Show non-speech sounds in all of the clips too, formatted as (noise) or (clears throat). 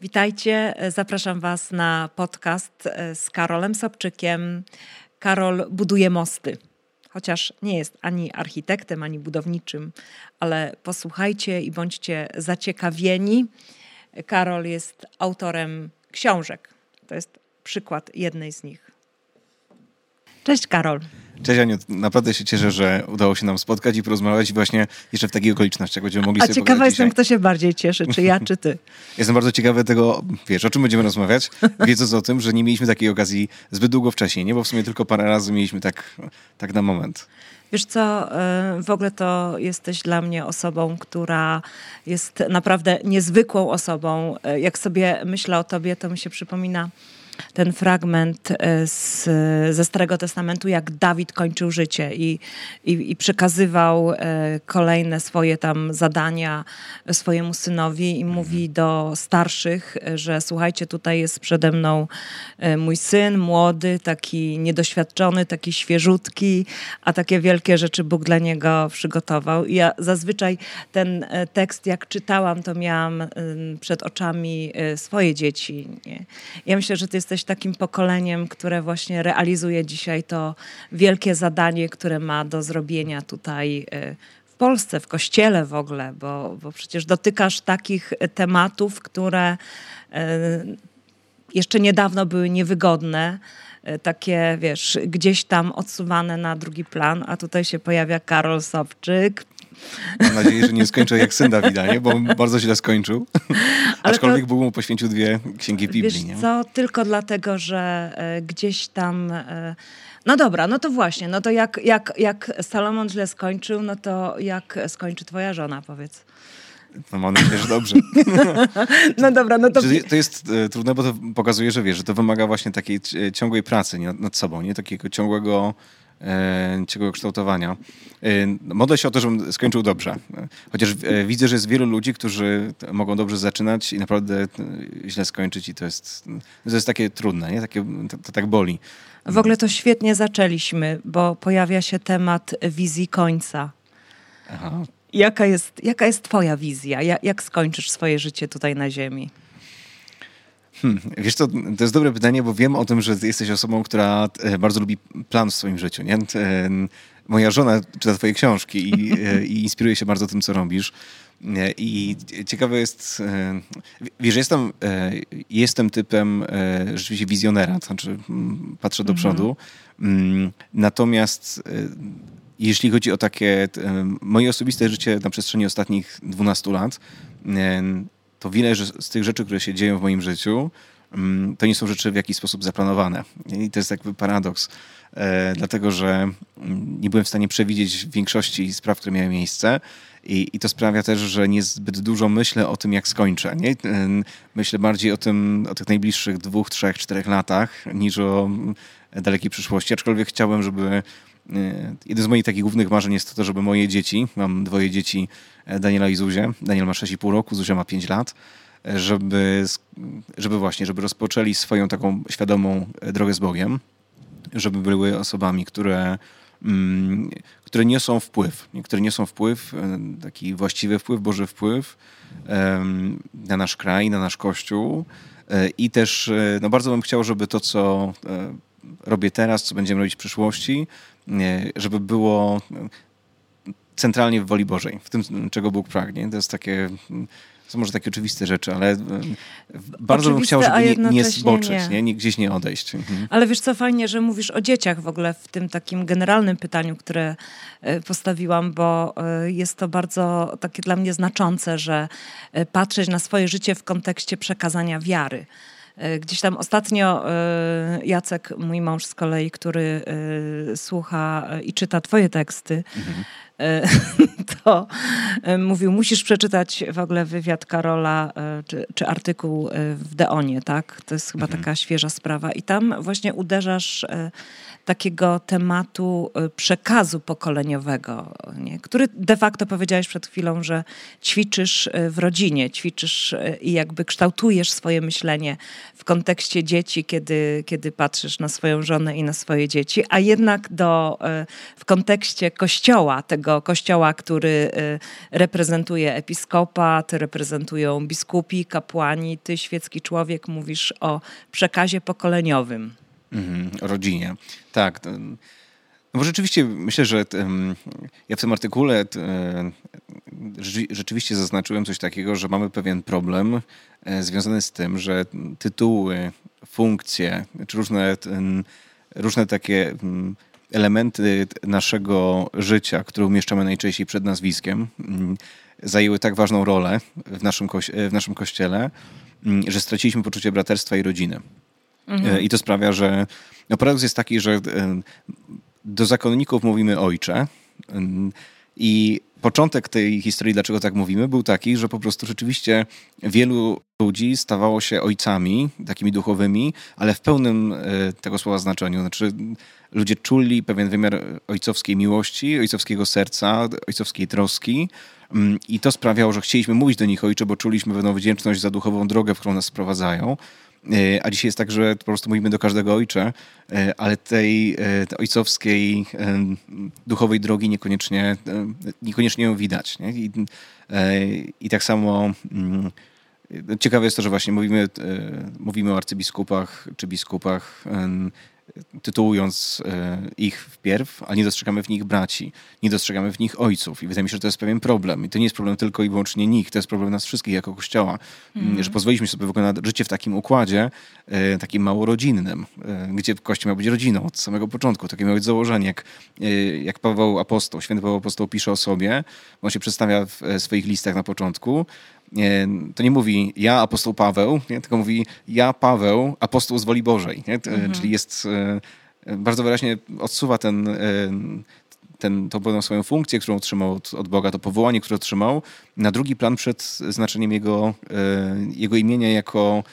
Witajcie, zapraszam Was na podcast z Karolem Sobczykiem. Karol buduje mosty, chociaż nie jest ani architektem, ani budowniczym, ale posłuchajcie i bądźcie zaciekawieni. Karol jest autorem książek. To jest przykład jednej z nich. Cześć Karol. Cześć Aniu, naprawdę się cieszę, że udało się nam spotkać i porozmawiać właśnie jeszcze w takich okolicznościach, będziemy mogli A sobie ciekawa jestem, dzisiaj. kto się bardziej cieszy, czy ja, czy ty. (laughs) Jestem bardzo ciekawy tego, wiesz, o czym będziemy rozmawiać, wiedząc o tym, że nie mieliśmy takiej okazji zbyt długo wcześniej, nie? Bo w sumie tylko parę razy mieliśmy tak, tak na moment. Wiesz co, y, w ogóle to jesteś dla mnie osobą, która jest naprawdę niezwykłą osobą. Y, jak sobie myślę o tobie, to mi się przypomina ten fragment e, z, ze Starego Testamentu, jak Dawid kończył życie i, i, i przekazywał e, kolejne swoje tam zadania swojemu synowi i mówi do starszych, że słuchajcie, tutaj jest przede mną e, mój syn, młody, taki niedoświadczony, taki świeżutki, a takie wielkie rzeczy Bóg dla niego przygotował. I ja zazwyczaj ten tekst, jak czytałam, to miałam przed oczami swoje dzieci. Nie? Ja myślę, że to jest jesteś takim pokoleniem, które właśnie realizuje dzisiaj to wielkie zadanie, które ma do zrobienia tutaj y, w Polsce, w kościele w ogóle, bo, bo przecież dotykasz takich tematów, które y, jeszcze niedawno były niewygodne y, takie, wiesz, gdzieś tam odsuwane na drugi plan, a tutaj się pojawia Karol Sobczyk, Mam nadzieję, że nie skończę jak syn Dawida, nie? bo bardzo źle skończył. (laughs) Ale Aczkolwiek to, Bóg mu poświęcił dwie księgi Biblii. Wiesz nie? co, tylko dlatego, że e, gdzieś tam... E, no dobra, no to właśnie, no to jak, jak, jak Salomon źle skończył, no to jak skończy twoja żona, powiedz? No mam nadzieję, że dobrze. (laughs) no dobra, no to... To jest e, trudne, bo to pokazuje, że wiesz, że to wymaga właśnie takiej ciągłej pracy nie, nad sobą, nie? Takiego ciągłego e, ciągłego kształtowania. E, modlę się o to, żebym skończył dobrze. Chociaż e, widzę, że jest wielu ludzi, którzy mogą dobrze zaczynać i naprawdę źle skończyć i to jest, to jest takie trudne, nie? Takie, to, to tak boli. W ogóle to świetnie zaczęliśmy, bo pojawia się temat wizji końca. Aha. Jaka jest, jaka jest twoja wizja? Jak skończysz swoje życie tutaj na ziemi? Hmm, wiesz to, to jest dobre pytanie, bo wiem o tym, że jesteś osobą, która e, bardzo lubi plan w swoim życiu. Nie? Moja żona czyta twoje książki i, e, i inspiruje się bardzo tym, co robisz. I ciekawe jest, e, wiesz, jestem, jestem typem rzeczywiście wizjonera, to znaczy patrzę do mhm. przodu. Mm, natomiast jeśli chodzi o takie moje osobiste życie na przestrzeni ostatnich 12 lat, to wiele z tych rzeczy, które się dzieją w moim życiu, mm, to nie są rzeczy w jakiś sposób zaplanowane. I to jest jakby paradoks, e, dlatego że mm, nie byłem w stanie przewidzieć większości spraw, które miały miejsce. I, I, to sprawia też, że niezbyt dużo myślę o tym, jak skończę. Nie? Myślę bardziej o tym, o tych najbliższych dwóch, trzech, czterech latach, niż o mm, dalekiej przyszłości. Aczkolwiek chciałem, żeby jeden z moich takich głównych marzeń jest to, żeby moje dzieci, mam dwoje dzieci, e, Daniela i Zuzię, Daniel ma 6,5 roku, Zuzia ma 5 lat, e, żeby, żeby właśnie, żeby rozpoczęli swoją taką świadomą drogę z Bogiem, żeby były osobami, które, mm, które niosą wpływ, które niosą wpływ, taki właściwy wpływ, Boży wpływ na nasz kraj, na nasz Kościół. I też no bardzo bym chciał, żeby to, co robię teraz, co będziemy robić w przyszłości, żeby było centralnie w woli Bożej, w tym, czego Bóg pragnie. To jest takie, są może takie oczywiste rzeczy, ale bardzo Oczywiste, bym chciał, żeby nie, nie zboczyć, nie. Nie, gdzieś nie odejść. Mhm. Ale wiesz co, fajnie, że mówisz o dzieciach w ogóle w tym takim generalnym pytaniu, które e, postawiłam, bo e, jest to bardzo takie dla mnie znaczące, że e, patrzeć na swoje życie w kontekście przekazania wiary. E, gdzieś tam ostatnio e, Jacek, mój mąż z kolei, który e, słucha i czyta twoje teksty, mhm. (laughs) to mówił, musisz przeczytać w ogóle wywiad Karola czy, czy artykuł w Deonie, tak? To jest chyba mhm. taka świeża sprawa. I tam właśnie uderzasz takiego tematu y, przekazu pokoleniowego, nie? który de facto powiedziałeś przed chwilą, że ćwiczysz y, w rodzinie, ćwiczysz y, i jakby kształtujesz swoje myślenie w kontekście dzieci, kiedy, kiedy patrzysz na swoją żonę i na swoje dzieci, a jednak do, w kontekście kościoła, tego kościoła, który ty reprezentuje episkopat, reprezentują biskupi, kapłani, ty świecki człowiek mówisz o przekazie pokoleniowym. Mhm, rodzinie. Tak. No bo rzeczywiście myślę, że ja w tym artykule rzeczywiście zaznaczyłem coś takiego, że mamy pewien problem e, związany z tym, że tytuły, funkcje, czy różne, różne takie elementy naszego życia, które umieszczamy najczęściej przed nazwiskiem, zajęły tak ważną rolę w naszym, w naszym kościele, że straciliśmy poczucie braterstwa i rodziny. Mhm. E, I to sprawia, że no paradoks jest taki, że do zakonników mówimy ojcze. I początek tej historii, dlaczego tak mówimy, był taki, że po prostu rzeczywiście wielu ludzi stawało się ojcami, takimi duchowymi, ale w pełnym e, tego słowa znaczeniu. Znaczy, ludzie czuli pewien wymiar ojcowskiej miłości, ojcowskiego serca, ojcowskiej troski. I to sprawiało, że chcieliśmy mówić do nich ojcze, bo czuliśmy pewną wdzięczność za duchową drogę, w którą nas sprowadzają. E, a dzisiaj jest tak, że po prostu mówimy do każdego ojcze, e, ale tej, e, tej ojcowskiej, duchowej drogi niekoniecznie, niekoniecznie ją widać. Nie? I, I tak samo mm, ciekawe jest to, że właśnie mówimy, mówimy o arcybiskupach czy biskupach tytułując e, ich wpierw, a nie dostrzegamy w nich braci, nie dostrzegamy w nich ojców. I wydaje mi się, że to jest pewien problem. I to nie jest problem tylko i wyłącznie nich, to jest problem nas wszystkich jako Kościoła. Mm. Że pozwoliliśmy sobie w ogóle na życie w takim układzie, e, takim małorodzinnym, e, gdzie Kościół miał być rodziną od samego początku. Takie miało być założenie, jak, jak Paweł Apostoł, święty Paweł Apostoł pisze o sobie, on się przedstawia w swoich listach na początku, to nie mówi ja, apostoł Paweł, nie? tylko mówi ja, Paweł, apostoł z woli Bożej. Mhm. Czyli jest e, bardzo wyraźnie odsuwa ten, e, ten, tą swoją funkcję, którą otrzymał od, od, Boga, to powołanie, które otrzymał, na drugi plan przed znaczeniem jego, e, jego imienia jako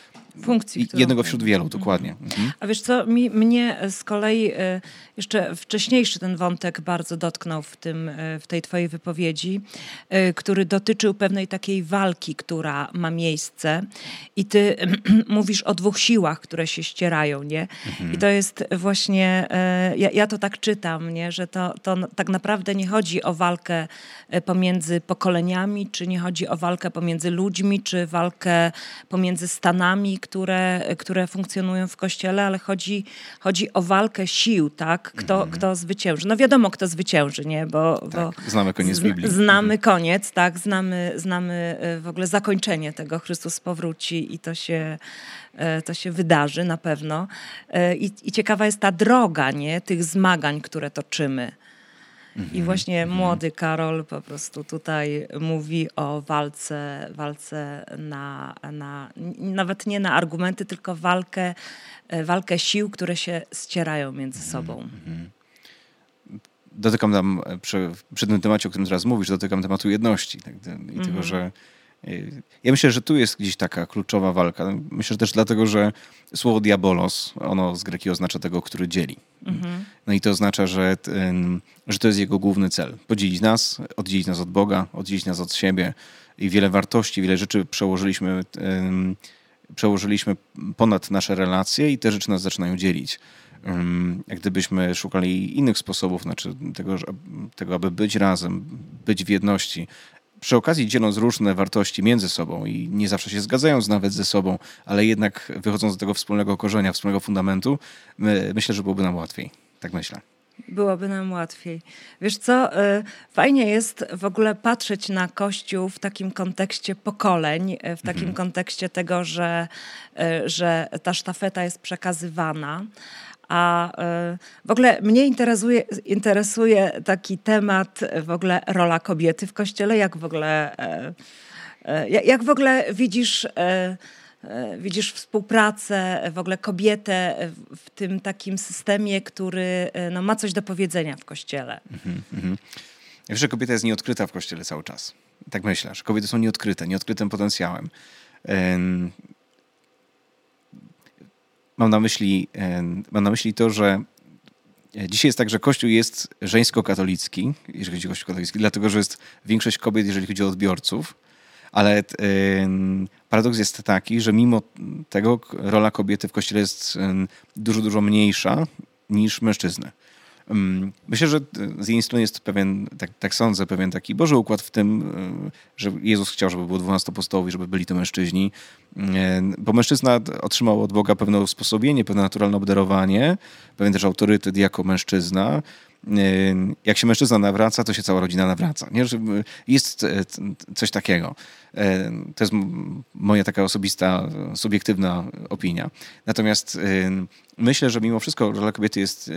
funkcji. Jednego wśród wielu, dokładnie. Mhm. mhm. A wiesz co, mi, mnie z kolei e, jeszcze wcześniejszy ten wątek bardzo dotknął w, tym, e, w tej twojej wypowiedzi, e, który dotyczył pewnej takiej walki, która ma miejsce i ty (clears throat) mówisz o dwóch siłach, które się ścierają, nie? Mhm. I to jest właśnie, ja, ja to tak czytam, nie? Że to, to tak naprawdę nie chodzi o walkę pomiędzy pokoleniami, czy nie chodzi o walkę pomiędzy ludźmi, czy walkę pomiędzy stanami, które, które funkcjonują w kościele, ale chodzi, chodzi o walkę sił, tak? Kto, mhm. kto zwycięży. No wiadomo, kto zwycięży, nie? Bo, tak, bo znamy koniec Biblii. Znamy mhm. koniec, tak? Znamy, znamy e, w ogóle zakończenie tego. Chrystus powróci i to się e, to się wydarzy na pewno. E, I, I, ciekawa jest ta droga, nie? Tych zmagań, które toczymy. I mhm, właśnie mhm. młody Karol po prostu tutaj mówi o walce, walce na, na, nawet nie na argumenty, tylko walkę, e, walkę sił, które się ścierają między mhm, sobą. Dotykam tam, e, przy, przy tym temacie, o którym teraz mówisz, dotykam tematu jedności tak, i tego, że ja myślę, że tu jest gdzieś taka kluczowa walka. Myślę że też dlatego, że słowo diabolos, ono z greki oznacza tego, który dzieli. Mhm. No i to oznacza, że, że to jest jego główny cel. Podzielić nas, oddzielić nas od Boga, oddzielić nas od siebie i wiele wartości, wiele rzeczy przełożyliśmy, przełożyliśmy ponad nasze relacje i te rzeczy nas zaczynają dzielić. Jak gdybyśmy szukali innych sposobów, znaczy tego, tego, aby być razem, być w jedności, przy okazji dzieląc różne wartości między sobą i nie zawsze się zgadzając nawet ze sobą, ale jednak wychodząc do tego wspólnego korzenia, wspólnego fundamentu, my, myślę, że byłoby nam łatwiej. Tak myślę. Byłoby nam łatwiej. Wiesz co, y, fajnie jest w ogóle patrzeć na Kościół w takim kontekście pokoleń, y, w takim mhm. kontekście tego, że, y, że ta sztafeta jest przekazywana. A e, w ogóle mnie interesuje, interesuje taki temat, w ogóle rola kobiety w kościele. Jak w ogóle, e, e, jak w ogóle widzisz, widzisz współpracę, w ogóle kobietę w tym takim systemie, który no, ma coś do powiedzenia w kościele? Mhm, mhm. Wiem, że kobieta jest nieodkryta w kościele cały czas. Tak myślę, że kobiety są nieodkryte, nieodkrytym potencjałem. Mam na myśli, mam na myśli to, że Dzisiaj jest tak, że Kościół jest żeńsko-katolicki, jeżeli chodzi o Kościół katolicki, dlatego że jest większość kobiet, jeżeli chodzi o odbiorców, ale paradoks jest taki, że mimo tego rola kobiety w Kościele jest dużo, dużo mniejsza niż mężczyzny. Myślę, że z jednej strony jest pewien, tak, tak sądzę, pewien taki Boży układ w tym, że Jezus chciał, żeby było 12 apostołów żeby byli to mężczyźni, bo mężczyzna otrzymał od Boga pewne usposobienie, pewne naturalne obdarowanie, pewien też autorytet jako mężczyzna, jak się mężczyzna nawraca, to się cała rodzina nawraca. Nie? Jest e, coś takiego. To jest moja taka osobista, subiektywna opinia. Natomiast myślę, że mimo wszystko rola kobiety jest,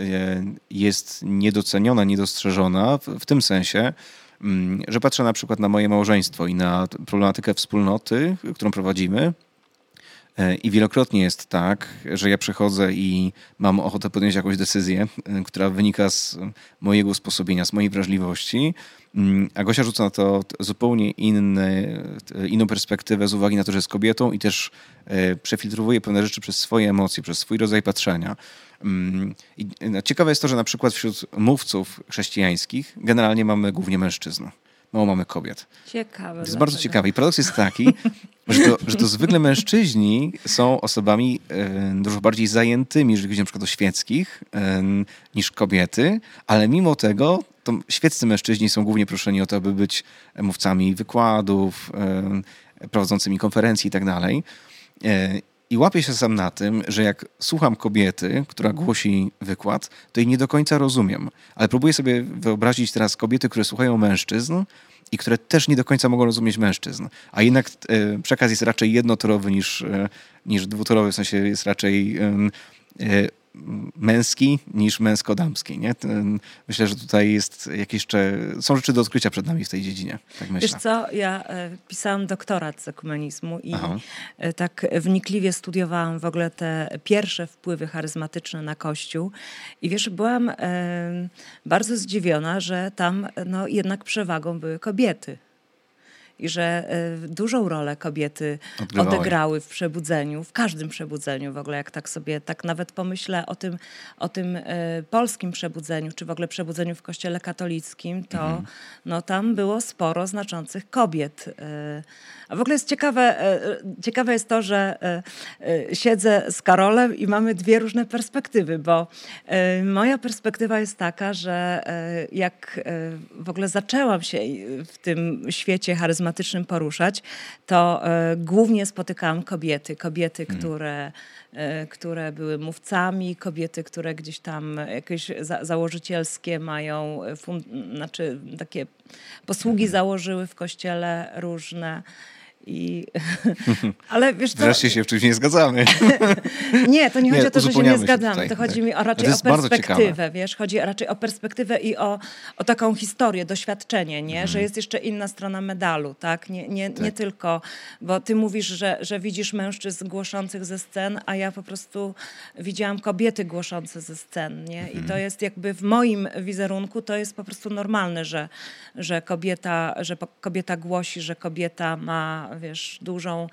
jest niedoceniona, niedostrzeżona w, w tym sensie, mm, że patrzę na przykład na moje małżeństwo i na problematykę wspólnoty, którą prowadzimy I wielokrotnie jest tak, że ja przychodzę i mam ochotę podjąć jakąś decyzję, e, która wynika z mojego usposobienia, z mojej wrażliwości, mm, a Gosia rzuca na to zupełnie inny, inną perspektywę z uwagi na to, że jest kobietą i też e, przefiltrowuje pewne rzeczy przez swoje emocje, przez swój rodzaj patrzenia. Mm, I ciekawe jest to, że na przykład wśród mówców chrześcijańskich generalnie mamy głównie mężczyzn mało mamy kobiet. Ciekawe. To jest bardzo ciekawe. I paradoks jest taki, że to, że to zwykle (laughs) mężczyźni są osobami e, dużo bardziej zajętymi, jeżeli chodzi na przykład o świeckich, e, niż kobiety, ale mimo tego to świeccy mężczyźni są głównie proszeni o to, aby być mówcami wykładów, e, prowadzącymi konferencji i tak dalej. I łapię się sam na tym, że jak słucham kobiety, która głosi wykład, to jej nie do końca rozumiem. Ale próbuję sobie wyobrazić teraz kobiety, które słuchają mężczyzn i które też nie do końca mogą rozumieć mężczyzn. A jednak e, przekaz jest raczej jednotorowy niż, e, niż dwutorowy, w sensie jest raczej e, męski niż męsko-damski. Nie? Myślę, że tutaj jest jakieś jeszcze, są rzeczy do odkrycia przed nami w tej dziedzinie. Tak myślę. Wiesz co, ja e, pisałam doktorat z ekumenizmu i Aha. E, tak wnikliwie studiowałam w ogóle te pierwsze wpływy charyzmatyczne na Kościół i wiesz, byłam e, bardzo zdziwiona, że tam no, jednak przewagą były kobiety i że e, dużą rolę kobiety Odgrywały. odegrały w przebudzeniu, w każdym przebudzeniu w ogóle, jak tak sobie, tak nawet pomyślę o tym, o tym e, polskim przebudzeniu, czy w ogóle przebudzeniu w kościele katolickim, to mhm. no, tam było sporo znaczących kobiet. E, a w ogóle jest ciekawe, ciekawe jest to, że siedzę z Karolem i mamy dwie różne perspektywy, bo moja perspektywa jest taka, że jak w ogóle zaczęłam się w tym świecie charyzmatycznym, charyzmatycznym poruszać, to e, głównie spotykałam kobiety. Kobiety, hmm. które, e, które były mówcami, kobiety, które gdzieś tam jakieś za, założycielskie mają, e, znaczy takie posługi hmm. założyły w kościele różne. I, (laughs) ale wiesz co? Wreszcie się w czymś nie zgadzamy. (laughs) nie, to nie chodzi nie, o to, że się nie zgadzamy. Tutaj, to chodzi tak. mi o, raczej o perspektywę, wiesz, chodzi raczej o perspektywę i o, o taką historię, doświadczenie, nie? Hmm. że jest jeszcze inna strona medalu, tak? Nie, nie, tak. nie tylko, bo ty mówisz, że, że widzisz mężczyzn głoszących ze scen, a ja po prostu widziałam kobiety głoszące ze scen, nie? I to mhm. jest jakby w moim wizerunku to jest po prostu normalne, że, że kobieta, że kobieta głosi, że kobieta ma wiesz, dużą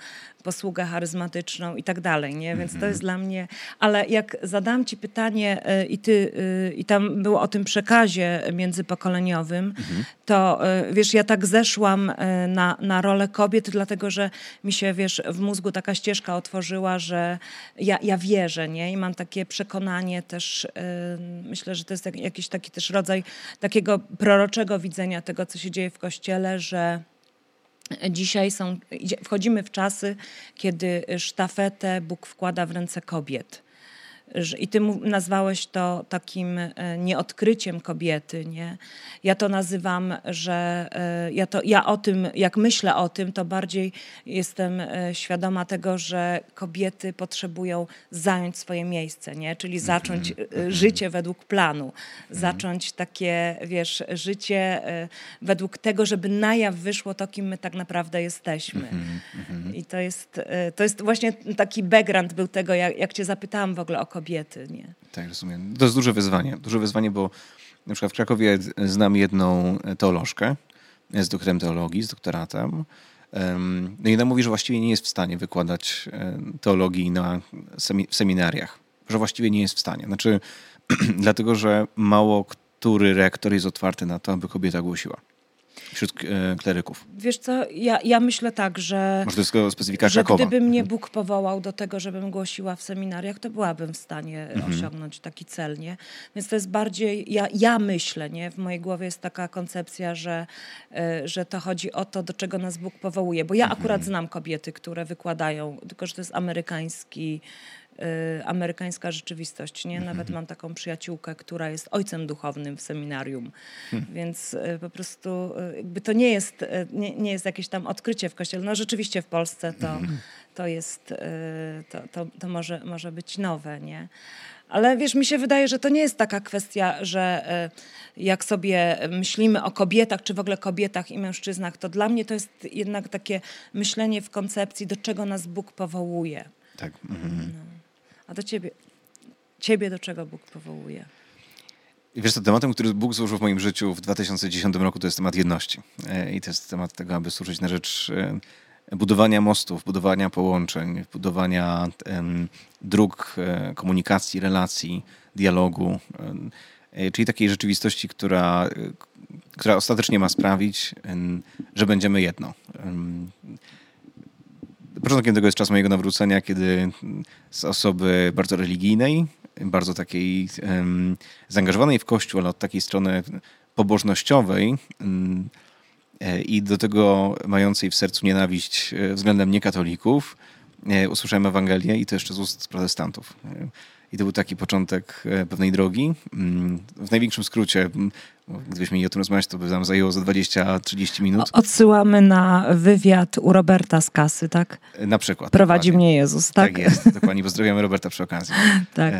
posługę charyzmatyczną i tak dalej, nie? Więc to jest dla mnie... Ale jak zadam ci pytanie y, i ty, y, i tam było o tym przekazie międzypokoleniowym, mhm. to y, wiesz, ja tak zeszłam na, na rolę kobiet, dlatego że mi się, wiesz, w mózgu taka ścieżka otworzyła, że ja, ja wierzę, nie? I mam takie przekonanie też, myślę, że to jest jakiś taki też rodzaj takiego proroczego widzenia tego, co się dzieje w Kościele, że Dzisiaj są, wchodzimy w czasy, kiedy sztafetę Bóg wkłada w ręce kobiet. I ty nazwałeś to takim e, nieodkryciem kobiety, nie? Ja to nazywam, że e, ja, to, ja o tym, jak myślę o tym, to bardziej jestem e, świadoma tego, że kobiety potrzebują zająć swoje miejsce, nie? Czyli mhm, zacząć mhm. życie według planu, mhm. zacząć takie, wiesz, życie według tego, żeby na jaw wyszło to, kim my tak naprawdę jesteśmy. I to jest, to jest właśnie taki background był tego, jak, jak cię zapytałam w ogóle o kobiety. Nie? Tak, rozumiem. To jest duże wyzwanie. Duże wyzwanie, bo na przykład w Krakowie znam jedną teolożkę, jest doktorem teologii, z doktoratem. No i ona mówi, że właściwie nie jest w stanie wykładać teologii na w seminariach. Że właściwie nie jest w stanie. Znaczy, (clears throat) dlatego, że mało który rektor jest otwarty na to, aby kobieta głosiła. Wśród e, kleryków? Wiesz co, ja, ja myślę tak, że... Może to jest specyfika że Krakowa. gdyby mnie Bóg powołał do tego, żebym głosiła w seminariach, to byłabym w stanie Mhm. osiągnąć taki cel, nie? Więc to jest bardziej, ja, ja myślę, nie? W mojej głowie jest taka koncepcja, że, y, że to chodzi o to, do czego nas Bóg powołuje. Bo ja Mhm. akurat znam kobiety, które wykładają, tylko że to jest amerykański amerykańska rzeczywistość. Nie? Mhm. Nawet mam taką przyjaciółkę, która jest ojcem duchownym w seminarium. Hmm. Więc y, po prostu y, jakby to nie jest, y, nie, nie jest jakieś tam odkrycie w kościele. No rzeczywiście w Polsce to, Mhm. to jest, y, to, to, to może, może być nowe, nie? Ale wiesz, mi się wydaje, że to nie jest taka kwestia, że y, jak sobie myślimy o kobietach, czy w ogóle kobietach i mężczyznach, to dla mnie to jest jednak takie myślenie w koncepcji, do czego nas Bóg powołuje. Tak. Mhm. A do ciebie, ciebie do czego Bóg powołuje? Wiesz co, tematem, który Bóg złożył w moim życiu w 2010 roku, to jest temat jedności. E, I to jest temat tego, aby służyć na rzecz e, budowania mostów, budowania połączeń, budowania dróg e, komunikacji, relacji, dialogu. Czyli takiej rzeczywistości, która, która ostatecznie ma sprawić, że będziemy jedno. Em, Początkiem tego jest czas mojego nawrócenia, kiedy z osoby bardzo religijnej, bardzo takiej em, zaangażowanej w Kościół, ale od takiej strony pobożnościowej e, i do tego mającej w sercu nienawiść e, względem niekatolików, e, usłyszałem Ewangelię i to jeszcze z ust protestantów. I to był taki początek pewnej drogi. Mm, W największym skrócie, gdybyśmy mieli o tym rozmawiać, to by nam zajęło za 20-30 minut. Odsyłamy na wywiad u Roberta z kasy, tak? Na przykład. Prowadzi dokładnie. mnie Jezus, tak? Tak jest, dokładnie. Pozdrawiamy Roberta przy okazji. (laughs) Tak.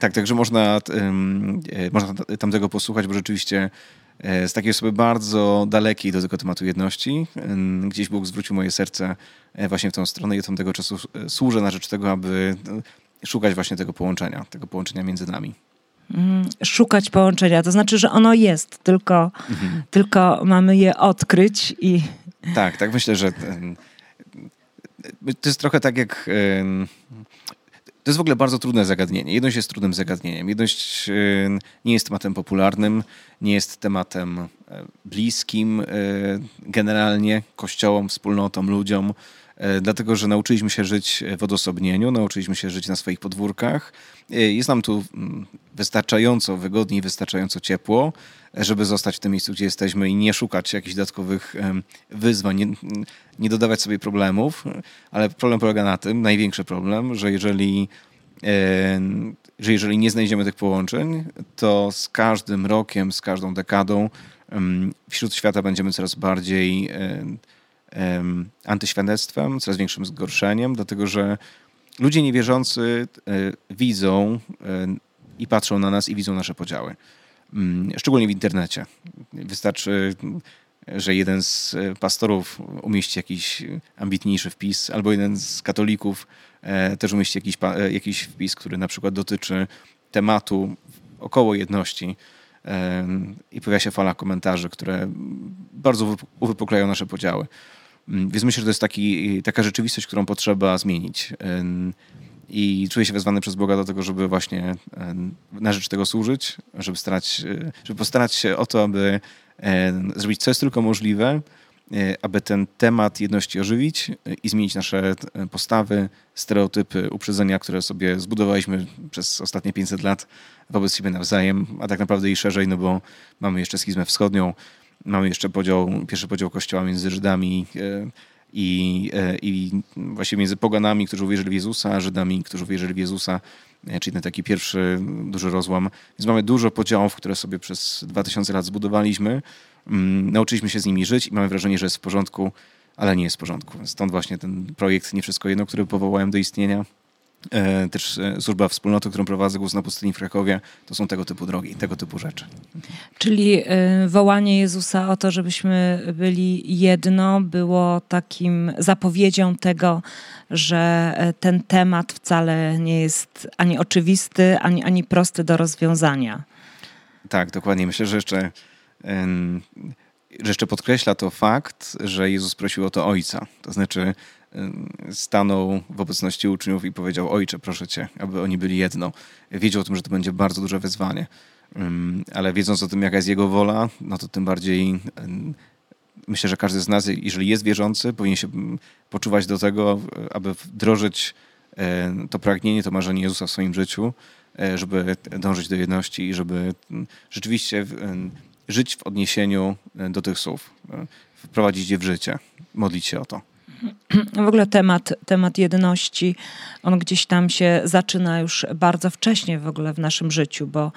Tak, także można, e, można t- tam tego posłuchać, bo rzeczywiście e, z takiej osoby bardzo dalekiej do tego tematu jedności, gdzieś Bóg zwrócił moje serce e, właśnie w tą stronę i od tamtego czasu służę na rzecz tego, aby szukać właśnie tego połączenia, tego połączenia między nami. Mm, Szukać połączenia, to znaczy, że ono jest, tylko, Mhm. tylko mamy je odkryć i Tak, tak myślę, że to jest trochę tak jak. To jest w ogóle bardzo trudne zagadnienie. Jedność jest trudnym zagadnieniem. Jedność nie jest tematem popularnym, nie jest tematem e, bliskim e, generalnie kościołom, wspólnotom, ludziom, dlatego że nauczyliśmy się żyć w odosobnieniu, nauczyliśmy się żyć na swoich podwórkach. E, Jest nam tu mm, wystarczająco wygodnie i wystarczająco ciepło, żeby zostać w tym miejscu, gdzie jesteśmy i nie szukać jakichś dodatkowych wyzwań, nie, nie dodawać sobie problemów, ale problem polega na tym, największy problem, że jeżeli, że jeżeli nie znajdziemy tych połączeń, to z każdym rokiem, z każdą dekadą wśród świata będziemy coraz bardziej antyświadectwem, coraz większym zgorszeniem, dlatego że ludzie niewierzący e, widzą e, i patrzą na nas i widzą nasze podziały. Mm, Szczególnie w internecie. Wystarczy, że jeden z pastorów umieści jakiś ambitniejszy wpis, albo jeden z katolików e, też umieści jakiś, jakiś wpis, który na przykład dotyczy tematu około jedności. I pojawia się fala komentarzy, które bardzo uwyp- uwypuklają nasze podziały. Mm, Więc myślę, że to jest taki, taka rzeczywistość, którą potrzeba zmienić. I czuję się wezwany przez Boga do tego, żeby właśnie na rzecz tego służyć, żeby, starać, y, żeby postarać się o to, aby zrobić co jest tylko możliwe, y, aby ten temat jedności ożywić y, i zmienić nasze postawy, stereotypy, uprzedzenia, które sobie zbudowaliśmy przez ostatnie 500 lat wobec siebie nawzajem, a tak naprawdę i szerzej, no bo mamy jeszcze schizmę wschodnią, mamy jeszcze podział, pierwszy podział kościoła między Żydami e, i, e, i właśnie między poganami, którzy uwierzyli w Jezusa, a Żydami, którzy uwierzyli w Jezusa, e, czyli ten taki pierwszy duży rozłam. Więc mamy dużo podziałów, które sobie przez 2000 lat zbudowaliśmy. Mm, Nauczyliśmy się z nimi żyć i mamy wrażenie, że jest w porządku, ale nie jest w porządku. Stąd właśnie ten projekt Nie Wszystko Jedno, który powołałem do istnienia. E, Też e, służba wspólnoty, którą prowadzę, Głos na pustyni w Krakowie, to są tego typu drogi, tego typu rzeczy. Czyli y, wołanie Jezusa o to, żebyśmy byli jedno, było takim zapowiedzią tego, że e, ten temat wcale nie jest ani oczywisty, ani, ani prosty do rozwiązania. Tak, dokładnie. Myślę, że jeszcze, że jeszcze podkreśla to fakt, że Jezus prosił o to Ojca. To znaczy stanął w obecności uczniów i powiedział Ojcze, proszę Cię, aby oni byli jedno. Wiedział o tym, że to będzie bardzo duże wyzwanie. Ale wiedząc o tym, jaka jest Jego wola, no to tym bardziej myślę, że każdy z nas, jeżeli jest wierzący, powinien się poczuwać do tego, aby wdrożyć to pragnienie, to marzenie Jezusa w swoim życiu, żeby dążyć do jedności i żeby rzeczywiście żyć w odniesieniu do tych słów, wprowadzić je w życie, modlić się o to. W ogóle temat, temat jedności, on gdzieś tam się zaczyna już bardzo wcześnie w ogóle w naszym życiu, bo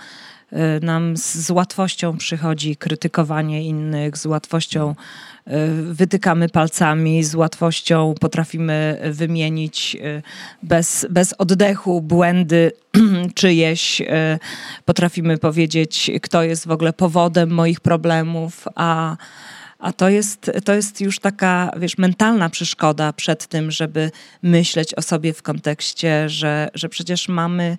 y, nam z, łatwością przychodzi krytykowanie innych, z łatwością y, wytykamy palcami, z łatwością potrafimy wymienić y, bez, bez oddechu błędy (clears throat) czyjeś, potrafimy powiedzieć, kto jest w ogóle powodem moich problemów, a a to jest, to jest już taka, wiesz, mentalna przeszkoda przed tym, żeby myśleć o sobie w kontekście, że, że przecież mamy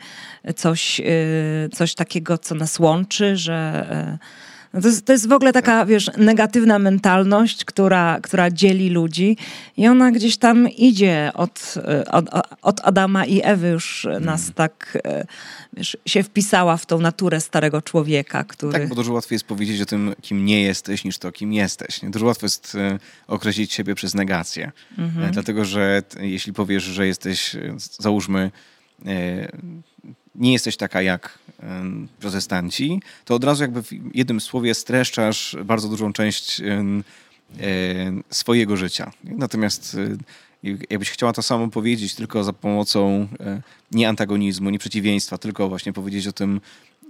coś, y, coś takiego, co nas łączy, że y, no to, jest, to jest w ogóle taka, wiesz, negatywna mentalność, która, która dzieli ludzi i ona gdzieś tam idzie od, od, od Adama i Ewy już nas hmm. tak, wiesz, się wpisała w tą naturę starego człowieka, który... Tak, bo dużo łatwiej jest powiedzieć o tym, kim nie jesteś, niż to, kim jesteś. Dużo łatwiej jest e, określić siebie przez negację. Mhm. E, dlatego, że jeśli powiesz, że jesteś, e, załóżmy, nie jesteś taka jak protestanci, to od razu jakby w jednym słowie streszczasz bardzo dużą część swojego życia. Natomiast e, jakbyś chciała to samo powiedzieć tylko za pomocą e, nie antagonizmu, nie przeciwieństwa, tylko właśnie powiedzieć o tym,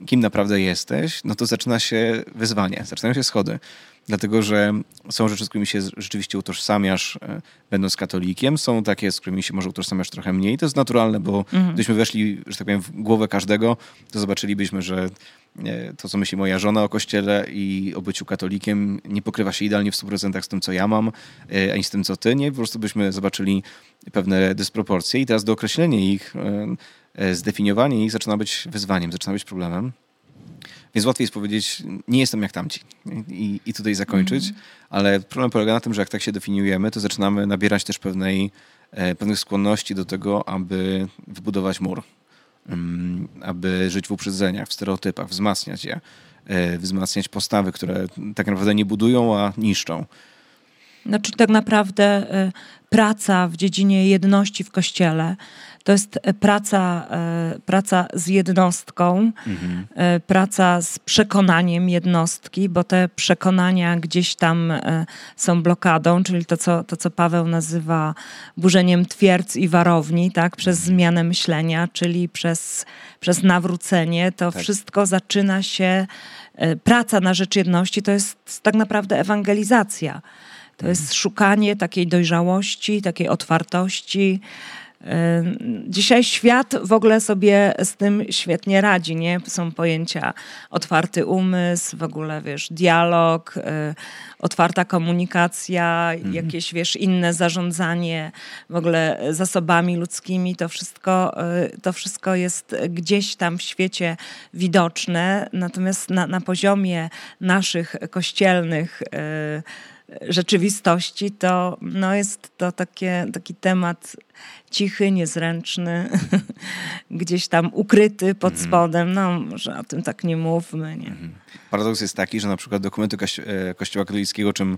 kim naprawdę jesteś, no to zaczyna się wyzwanie, zaczynają się schody. Dlatego, że są rzeczy, z którymi się rzeczywiście utożsamiasz, e, będąc katolikiem. Są takie, z którymi się może utożsamiasz trochę mniej. To jest naturalne, bo mhm. gdybyśmy weszli, że tak powiem, w głowę każdego, to zobaczylibyśmy, że e, to, co myśli moja żona o kościele i o byciu katolikiem, nie pokrywa się idealnie w 100% z tym, co ja mam, e, ani z tym, co ty. Nie, po prostu byśmy zobaczyli pewne dysproporcje i teraz do określenia ich, zdefiniowanie ich zaczyna być wyzwaniem, zaczyna być problemem. Więc łatwiej jest powiedzieć, nie jestem jak tamci i, i tutaj zakończyć, mm. ale problem polega na tym, że jak tak się definiujemy, to zaczynamy nabierać też pewnej, e, pewnych skłonności do tego, aby wybudować mur, um, aby żyć w uprzedzeniach, w stereotypach, wzmacniać je, e, wzmacniać postawy, które tak naprawdę nie budują, a niszczą. Znaczy tak naprawdę y, praca w dziedzinie jedności w Kościele to jest e, praca, e, praca z jednostką, mhm. E, praca z przekonaniem jednostki, bo te przekonania gdzieś tam są blokadą, czyli to, co, to, co Paweł nazywa burzeniem twierdz i warowni, tak, przez mhm. zmianę myślenia, czyli przez, przez nawrócenie. To tak. wszystko zaczyna się, praca na rzecz jedności to jest tak naprawdę ewangelizacja. To jest mhm. szukanie takiej dojrzałości, takiej otwartości, Dzisiaj świat w ogóle sobie z tym świetnie radzi, nie? Są pojęcia otwarty umysł, w ogóle, wiesz, dialog, y, otwarta komunikacja, mhm. jakieś, wiesz, inne zarządzanie w ogóle zasobami ludzkimi. To wszystko, y, to wszystko jest gdzieś tam w świecie widoczne, natomiast na, na poziomie naszych kościelnych y, rzeczywistości, to no jest to takie, taki temat cichy, niezręczny, (laughs) gdzieś tam ukryty pod mhm. spodem. No, może o tym tak nie mówmy. Nie? Mhm. Paradoks jest taki, że na przykład dokumenty Kości e, Kościoła katolickiego, czym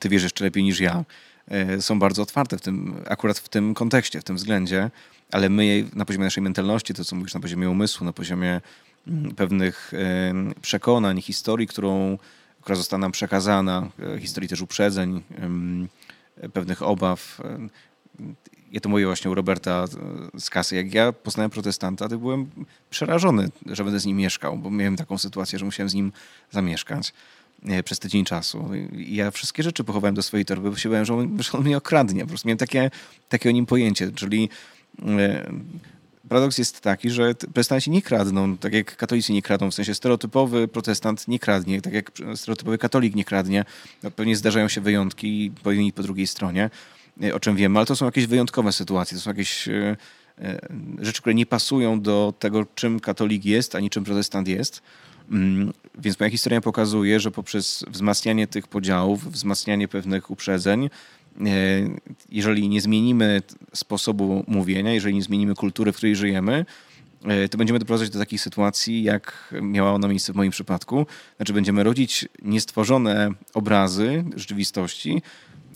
ty wiesz jeszcze lepiej niż ja, e, są bardzo otwarte w tym, akurat w tym kontekście, w tym względzie, ale my na poziomie naszej mentalności, to co mówisz na poziomie umysłu, na poziomie mm, pewnych przekonań, historii, którą która została nam przekazana, e, historii też uprzedzeń, pewnych obaw. E, ja to mówię właśnie u Roberta e, z kasy. Jak ja poznałem protestanta, to byłem przerażony, że będę z nim mieszkał, bo miałem taką sytuację, że musiałem z nim zamieszkać przez tydzień czasu. Ja wszystkie rzeczy pochowałem do swojej torby, bo się bałem, że on, że on mnie okradnie. Po prostu miałem takie, takie o nim pojęcie, czyli paradoks jest taki, że protestanci nie kradną, tak jak katolicy nie kradną, w sensie stereotypowy protestant nie kradnie, tak jak stereotypowy katolik nie kradnie. No, pewnie zdarzają się wyjątki po jednej i po drugiej stronie, e, o czym wiemy, ale to są jakieś wyjątkowe sytuacje, to są jakieś e, e, rzeczy, które nie pasują do tego, czym katolik jest, ani czym protestant jest. Mm, więc moja historia pokazuje, że poprzez wzmacnianie tych podziałów, wzmacnianie pewnych uprzedzeń, jeżeli nie zmienimy sposobu mówienia, jeżeli nie zmienimy kultury, w której żyjemy, to będziemy doprowadzać do takich sytuacji, jak miała ona miejsce w moim przypadku. Znaczy będziemy rodzić niestworzone obrazy rzeczywistości,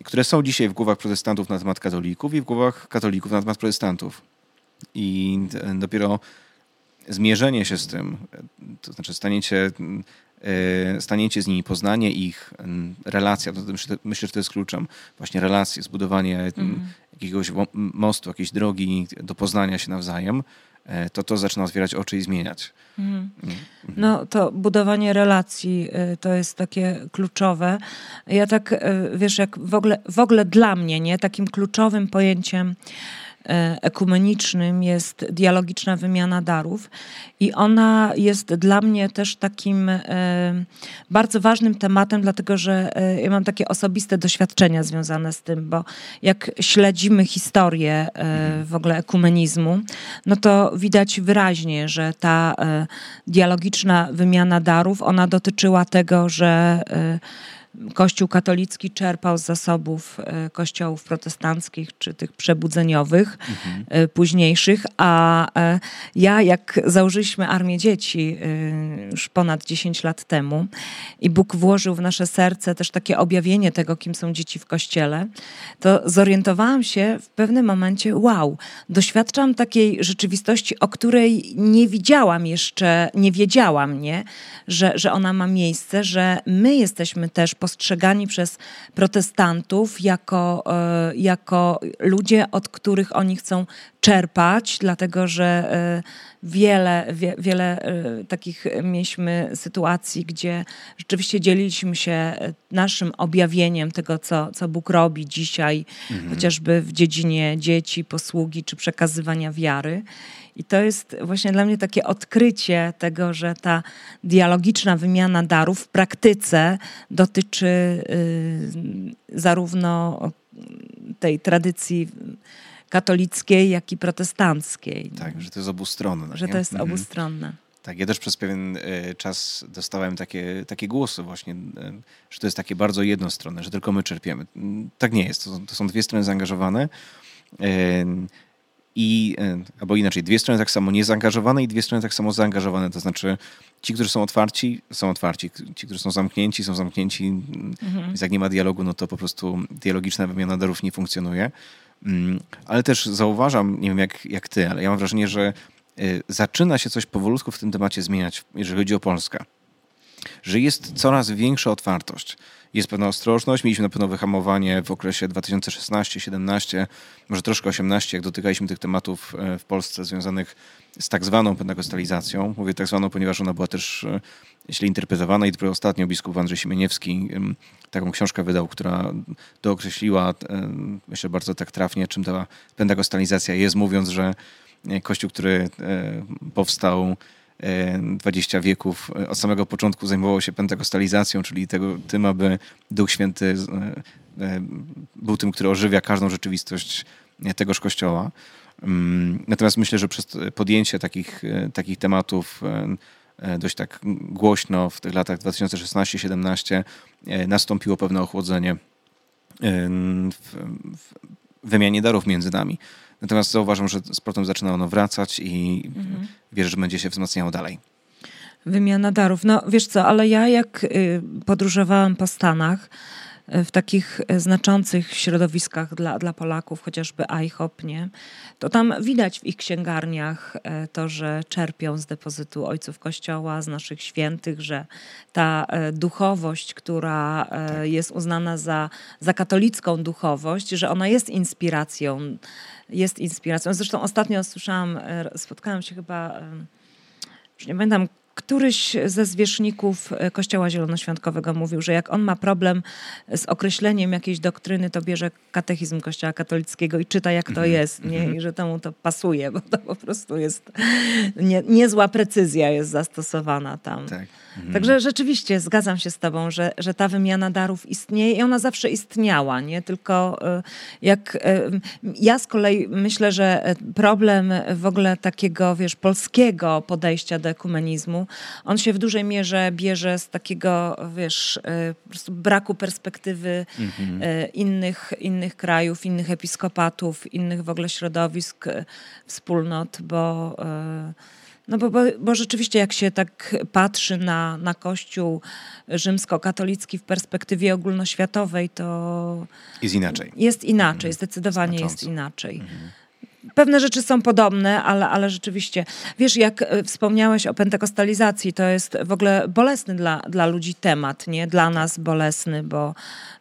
które są dzisiaj w głowach protestantów na temat katolików i w głowach katolików na temat protestantów. I dopiero zmierzenie się z tym, to znaczy staniecie, e, staniecie z nimi, poznanie ich, relacja, to myślę, że to jest kluczem, właśnie relacje, zbudowanie mm. jakiegoś mostu, jakiejś drogi do poznania się nawzajem, e, to to zaczyna otwierać oczy i zmieniać. Mhm. Mm. No to budowanie relacji e, to jest takie kluczowe. Ja tak, wiesz, jak w ogóle, w ogóle dla mnie, nie, takim kluczowym pojęciem E, ekumenicznym jest dialogiczna wymiana darów. I ona jest dla mnie też takim e, bardzo ważnym tematem, dlatego że e, ja mam takie osobiste doświadczenia związane z tym, bo jak śledzimy historię w ogóle ekumenizmu, no to widać wyraźnie, że ta dialogiczna wymiana darów, ona dotyczyła tego, że Kościół katolicki czerpał z zasobów e, kościołów protestanckich czy tych przebudzeniowych mhm. E, późniejszych, a e, ja jak założyliśmy Armię Dzieci już ponad 10 lat temu i Bóg włożył w nasze serce też takie objawienie tego, kim są dzieci w kościele, to zorientowałam się w pewnym momencie, wow, doświadczam takiej rzeczywistości, o której nie widziałam jeszcze, nie wiedziałam, nie, że, że ona ma miejsce, że my jesteśmy też postrzegani przez protestantów jako, e, jako ludzie, od których oni chcą czerpać, dlatego że e, wiele, wie, wiele e, takich mieliśmy sytuacji, gdzie rzeczywiście dzieliliśmy się naszym objawieniem tego, co, co Bóg robi dzisiaj, mhm. chociażby w dziedzinie dzieci, posługi czy przekazywania wiary. I to jest właśnie dla mnie takie odkrycie tego, że ta dialogiczna wymiana darów w praktyce dotyczy y, zarówno tej tradycji katolickiej, jak i protestanckiej. Tak, że to jest obustronne. Że nie? to jest mhm. obustronne. Tak, ja też przez pewien y, czas dostałem takie, takie głosy właśnie, y, że to jest takie bardzo jednostronne, że tylko my czerpiemy. Tak nie jest. To, to są dwie strony zaangażowane i, e, albo inaczej, dwie strony tak samo niezaangażowane i dwie strony tak samo zaangażowane. To znaczy, ci, którzy są otwarci, są otwarci. Ci, którzy są zamknięci, są zamknięci. Mhm. Więc jak nie ma dialogu, no to po prostu dialogiczna wymiana darów nie funkcjonuje. Mm, ale też zauważam, nie wiem jak, jak ty, ale ja mam wrażenie, że e, zaczyna się coś powolutku w tym temacie zmieniać, jeżeli chodzi o Polskę. Że jest coraz większa otwartość jest pewna ostrożność. Mieliśmy na pewno wyhamowanie w okresie 2016-17, może troszkę 18, jak dotykaliśmy tych tematów e, w Polsce związanych z tak zwaną pentakostalizacją. Mówię tak zwaną, ponieważ ona była też e, źle interpretowana i dopiero ostatnio biskup Andrzej Siemieniewski taką książkę wydał, która dookreśliła, e, myślę bardzo tak trafnie, czym ta pentakostalizacja jest, mówiąc, że kościół, który powstał 20 wieków e, od samego początku zajmowało się pentakostalizacją, czyli tego, tym, aby Duch Święty e, e, był tym, który ożywia każdą rzeczywistość tegoż kościoła. Mm, natomiast myślę, że przez podjęcie takich, takich tematów dość tak głośno w tych latach 2016-17 nastąpiło pewne ochłodzenie w, w wymianie darów między nami. Natomiast zauważam, że z portem zaczyna ono wracać i mhm. wierzę, że będzie się wzmacniało dalej. Wymiana darów. No wiesz co, ale ja jak y, podróżowałam po Stanach, w takich znaczących środowiskach dla, dla Polaków, chociażby IHOP, nie? to tam widać w ich księgarniach e, to, że czerpią z depozytu ojców Kościoła, z naszych świętych, że ta e, duchowość, która e, tak. jest uznana za, za katolicką duchowość, że ona jest inspiracją jest inspiracją. Zresztą ostatnio słyszałam, e, spotkałam się chyba, już nie pamiętam, któryś ze zwierzchników e, Kościoła Zielonoświątkowego mówił, że jak on ma problem z określeniem jakiejś doktryny, to bierze katechizm Kościoła katolickiego i czyta, jak to mhm. jest, nie? Mhm. i że temu to pasuje, bo to po prostu jest nie, niezła precyzja jest zastosowana tam. Tak. Mhm. Także rzeczywiście zgadzam się z tobą, że, że ta wymiana darów istnieje i ona zawsze istniała, nie? Tylko e, jak e, ja z kolei myślę, że problem w ogóle takiego, wiesz, polskiego podejścia do ekumenizmu on się w dużej mierze bierze z takiego, wiesz, y, braku perspektywy mhm. Y, innych, innych krajów, innych episkopatów, innych w ogóle środowisk, y, wspólnot, bo no bo, bo, bo, rzeczywiście jak się tak patrzy na, na Kościół rzymskokatolicki w perspektywie ogólnoświatowej, to... Jest inaczej. Jest inaczej, mhm. zdecydowanie Znacząco. jest inaczej. Mhm. Pewne rzeczy są podobne, ale, ale rzeczywiście, wiesz, jak e, wspomniałeś o pentekostalizacji, to jest w ogóle bolesny dla, dla ludzi temat, nie? Dla nas bolesny, bo,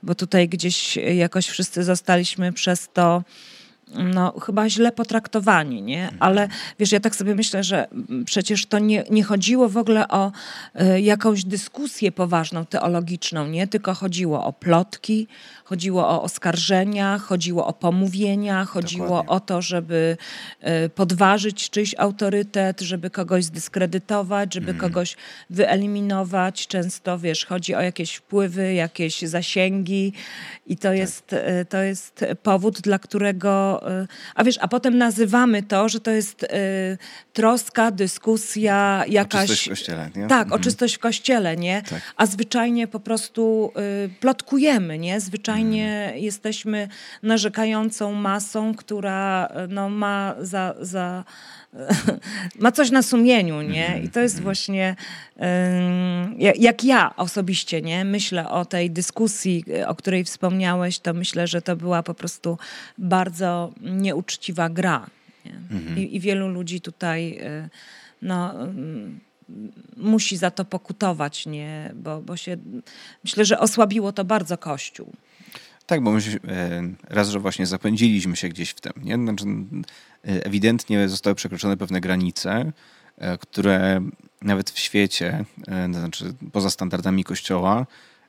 bo tutaj gdzieś jakoś wszyscy zostaliśmy przez to no, chyba źle potraktowani, nie? Ale wiesz, ja tak sobie myślę, że przecież to nie, nie chodziło w ogóle o y, jakąś dyskusję poważną, teologiczną, nie? Tylko chodziło o plotki, chodziło o oskarżenia, chodziło o pomówienia, chodziło Dokładnie. o to, żeby y, podważyć czyjś autorytet, żeby kogoś zdyskredytować, żeby mm. kogoś wyeliminować. Często, wiesz, chodzi o jakieś wpływy, jakieś zasięgi i to, tak. jest, y, to jest powód, dla którego Y, a wiesz, a potem nazywamy to, że to jest troska, dyskusja, jakaś... O czystość w kościele, nie? Tak, mhm. o czystość w kościele, nie? Tak. A zwyczajnie po prostu plotkujemy, nie? Zwyczajnie mhm. jesteśmy narzekającą masą, która y, no, ma za... za (laughs) ma coś na sumieniu, nie? I to jest właśnie, jak ja osobiście, nie? Myślę o tej dyskusji, o której wspomniałeś, to myślę, że to była po prostu bardzo nieuczciwa gra. Mhm. I, I, wielu ludzi tutaj, y, no musi za to pokutować, nie? Bo, bo się, myślę, że osłabiło to bardzo Kościół. Tak, bo my się, e, raz, że właśnie zapędziliśmy się gdzieś w tym. Nie? Znaczy, e, ewidentnie zostały przekroczone pewne granice, e, które nawet w świecie, znaczy poza standardami Kościoła,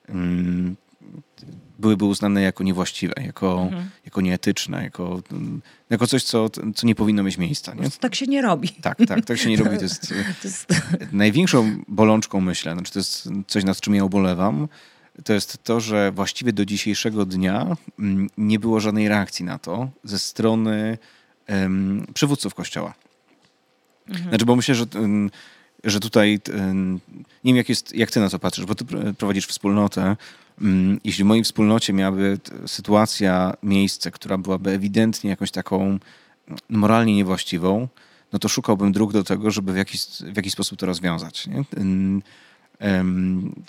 mm, byłyby uznane jako niewłaściwe, jako, mhm. jako nieetyczne, jako, jako coś, co, co nie powinno mieć miejsca. Nie? Tak się nie robi. Tak, tak, tak się nie robi. To jest, (laughs) to jest... największą bolączką, myślę, znaczy to jest coś, nad czym ja ubolewam, to jest to, że właściwie do dzisiejszego dnia mm, nie było żadnej reakcji na to ze strony um, przywódców Kościoła. Mhm. Znaczy, bo myślę, że, że tutaj, nie wiem jak, jest, jak ty na to patrzysz, bo ty prowadzisz wspólnotę. Mm, jeśli w mojej wspólnocie miałaby sytuacja, miejsce, która byłaby ewidentnie jakąś taką mm, moralnie niewłaściwą, no to szukałbym dróg do tego, żeby w jakiś, w jakiś sposób to rozwiązać. Nie?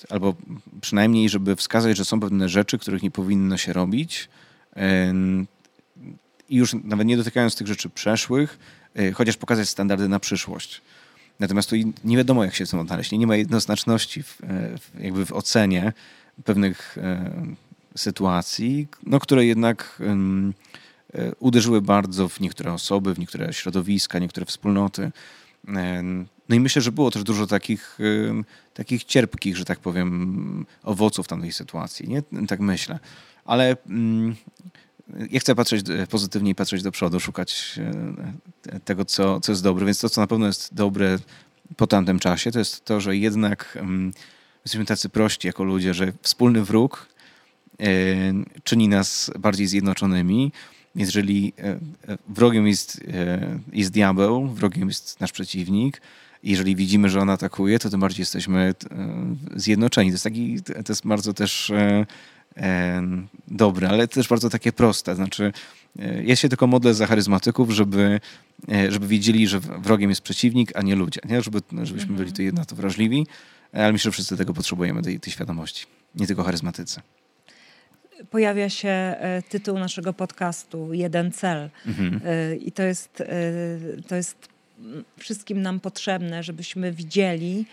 Albo przynajmniej, żeby wskazać, że są pewne rzeczy, których nie powinno się robić. I już nawet nie dotykając tych rzeczy przeszłych, e, chociaż pokazać standardy na przyszłość. Natomiast tu nie wiadomo, jak się z tym odnaleźć. Nie ma jednoznaczności w, e, jakby w ocenie pewnych e, sytuacji, no, które jednak uderzyły bardzo w niektóre osoby, w niektóre środowiska, niektóre wspólnoty. No i myślę, że było też dużo takich, takich cierpkich, że tak powiem, owoców tamtej sytuacji. Nie? Tak myślę. Ale mm, ja chcę patrzeć pozytywnie i patrzeć do przodu, szukać e, tego, co, co jest dobre. Więc to, co na pewno jest dobre po tamtym czasie, to jest to, że jednak jesteśmy tacy prości jako ludzie, że wspólny wróg e, czyni nas bardziej zjednoczonymi. Jeżeli e, wrogiem jest, jest diabeł, wrogiem jest nasz przeciwnik, jeżeli widzimy, że on atakuje, to tym bardziej jesteśmy e, zjednoczeni. To jest, taki, to jest bardzo też e, e, dobre, ale też bardzo takie proste. Znaczy, ja się tylko modlę za charyzmatyków, żeby, żeby wiedzieli, że wrogiem jest przeciwnik, a nie ludzie. Nie? Żeby, żebyśmy byli tu na to wrażliwi, ale myślę, że wszyscy tego potrzebujemy, tej, tej świadomości. Nie tylko charyzmatycy pojawia się tytuł naszego podcastu Jeden cel. Mhm. I to jest, to jest wszystkim nam potrzebne, żebyśmy widzieli,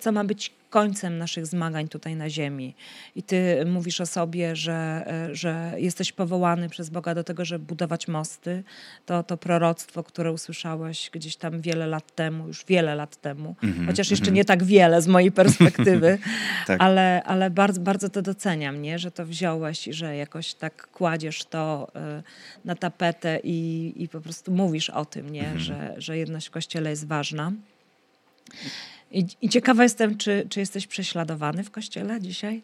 co ma być końcem naszych zmagań tutaj na ziemi. I ty mówisz o sobie, że, że jesteś powołany przez Boga do tego, żeby budować mosty. To, to proroctwo, które usłyszałeś gdzieś tam wiele lat temu, już wiele lat temu, mm -hmm, chociaż jeszcze mm -hmm. nie tak wiele z mojej perspektywy, (laughs) tak. ale, ale bardzo, bardzo to doceniam, nie? że to wziąłeś i że jakoś tak kładziesz to y, na tapetę i, i po prostu mówisz o tym, nie? Mm -hmm. że, że jedność w Kościele jest ważna. I, I, ciekawa jestem, czy, czy jesteś prześladowany w kościele dzisiaj?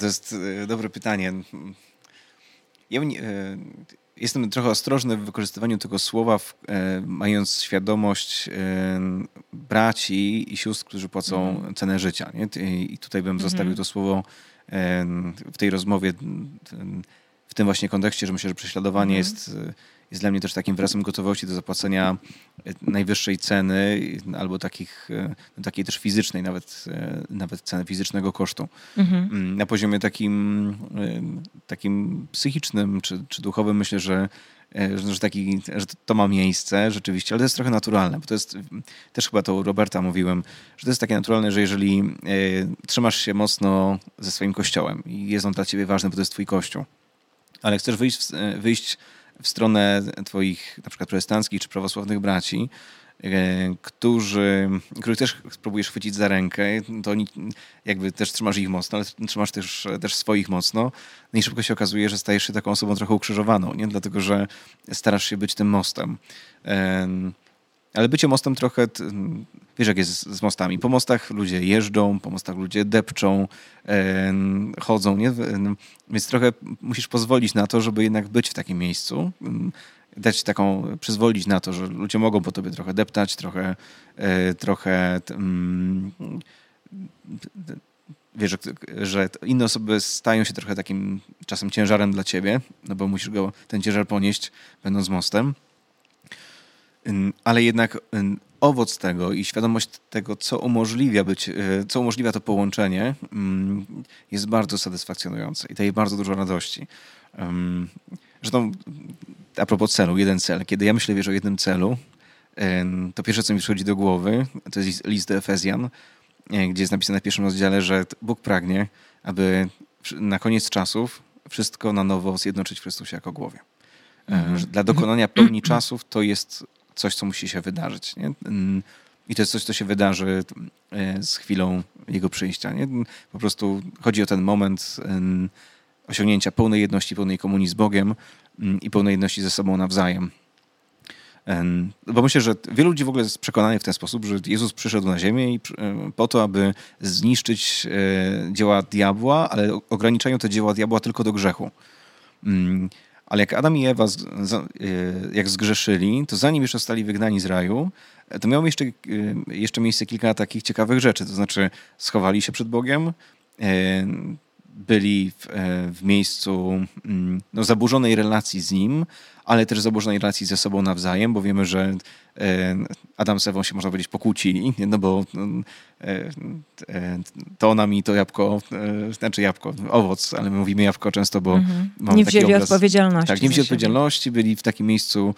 To jest e, dobre pytanie. Ja, e, jestem trochę ostrożny w wykorzystywaniu tego słowa, w, e, mając świadomość braci i sióstr, którzy płacą mm. cenę życia. Nie? I tutaj bym zostawił mm -hmm. to słowo w tej rozmowie w tym właśnie kontekście, że myślę, że prześladowanie -hmm. jest jest dla mnie też takim wyrazem gotowości do zapłacenia e, najwyższej ceny albo takich, e, no, takiej też fizycznej, nawet, e, nawet ceny fizycznego kosztu. Mhm. Mm, na poziomie takim, takim psychicznym czy, czy duchowym myślę, że że, taki, że to ma miejsce rzeczywiście, ale to jest trochę naturalne, bo to jest, też chyba to u Roberta mówiłem, że to jest takie naturalne, że jeżeli trzymasz się mocno ze swoim kościołem i jest on dla ciebie ważny, bo to jest twój kościół, ale chcesz wyjść, wyjść w stronę twoich na przykład protestanckich czy prawosławnych braci, e, którzy, których też próbujesz chwycić za rękę, to oni jakby też trzymasz ich mocno, ale trzymasz też, też swoich mocno. No i szybko się okazuje, że stajesz się taką osobą trochę ukrzyżowaną, nie? dlatego że starasz się być tym mostem. Ale bycie mostem trochę, wiesz jak jest z mostami. Po mostach ludzie jeżdżą, po mostach ludzie depczą, chodzą, nie? Więc trochę musisz pozwolić na to, żeby jednak być w takim miejscu. Dać taką, przyzwolić na to, że ludzie mogą po tobie trochę deptać, trochę, e, trochę wiesz, że, że inne osoby stają się trochę takim czasem ciężarem dla ciebie, no bo musisz go, ten ciężar ponieść, będąc mostem ale jednak owoc tego i świadomość tego, co umożliwia, być, e, co umożliwia to połączenie, jest bardzo satysfakcjonujące i daje bardzo dużo radości. Zresztą a propos celu, jeden cel. Kiedy ja myślę wiesz, o jednym celu, to pierwsze, co mi przychodzi do głowy, to jest list do Efezjan, e, gdzie jest napisane w pierwszym rozdziale, że Bóg pragnie, aby na koniec czasów wszystko na nowo zjednoczyć w Chrystusie jako głowie. Mm. Dla dokonania pełni czasów to jest coś, co musi się wydarzyć. Nie? I to jest coś, co się wydarzy e, z chwilą jego przyjścia. Nie? Po prostu chodzi o ten moment osiągnięcia pełnej jedności, pełnej komunii z Bogiem i pełnej jedności ze sobą nawzajem. Bo myślę, że wielu ludzi w ogóle jest przekonanych w ten sposób, że Jezus przyszedł na ziemię i e, po to, aby zniszczyć e, dzieła diabła, ale ograniczają te dzieła diabła tylko do grzechu. Ale jak Adam i Ewa y, jak zgrzeszyli, to zanim jeszcze zostali wygnani z raju, to miało jeszcze, y, jeszcze miejsce kilka takich ciekawych rzeczy. To znaczy schowali się przed Bogiem, y, byli w, w miejscu mm, no, zaburzonej relacji z Nim, ale też zaburzonej relacji ze sobą nawzajem, bo wiemy, że e, Adam z Ewą się, można powiedzieć, pokłócili, no bo e, e, to ona mi to jabłko, znaczy jabłko, owoc, ale my mówimy jabłko często, bo mhm. Nie wzięli obraz, odpowiedzialności. Tak, nie wzięli odpowiedzialności, byli w takim miejscu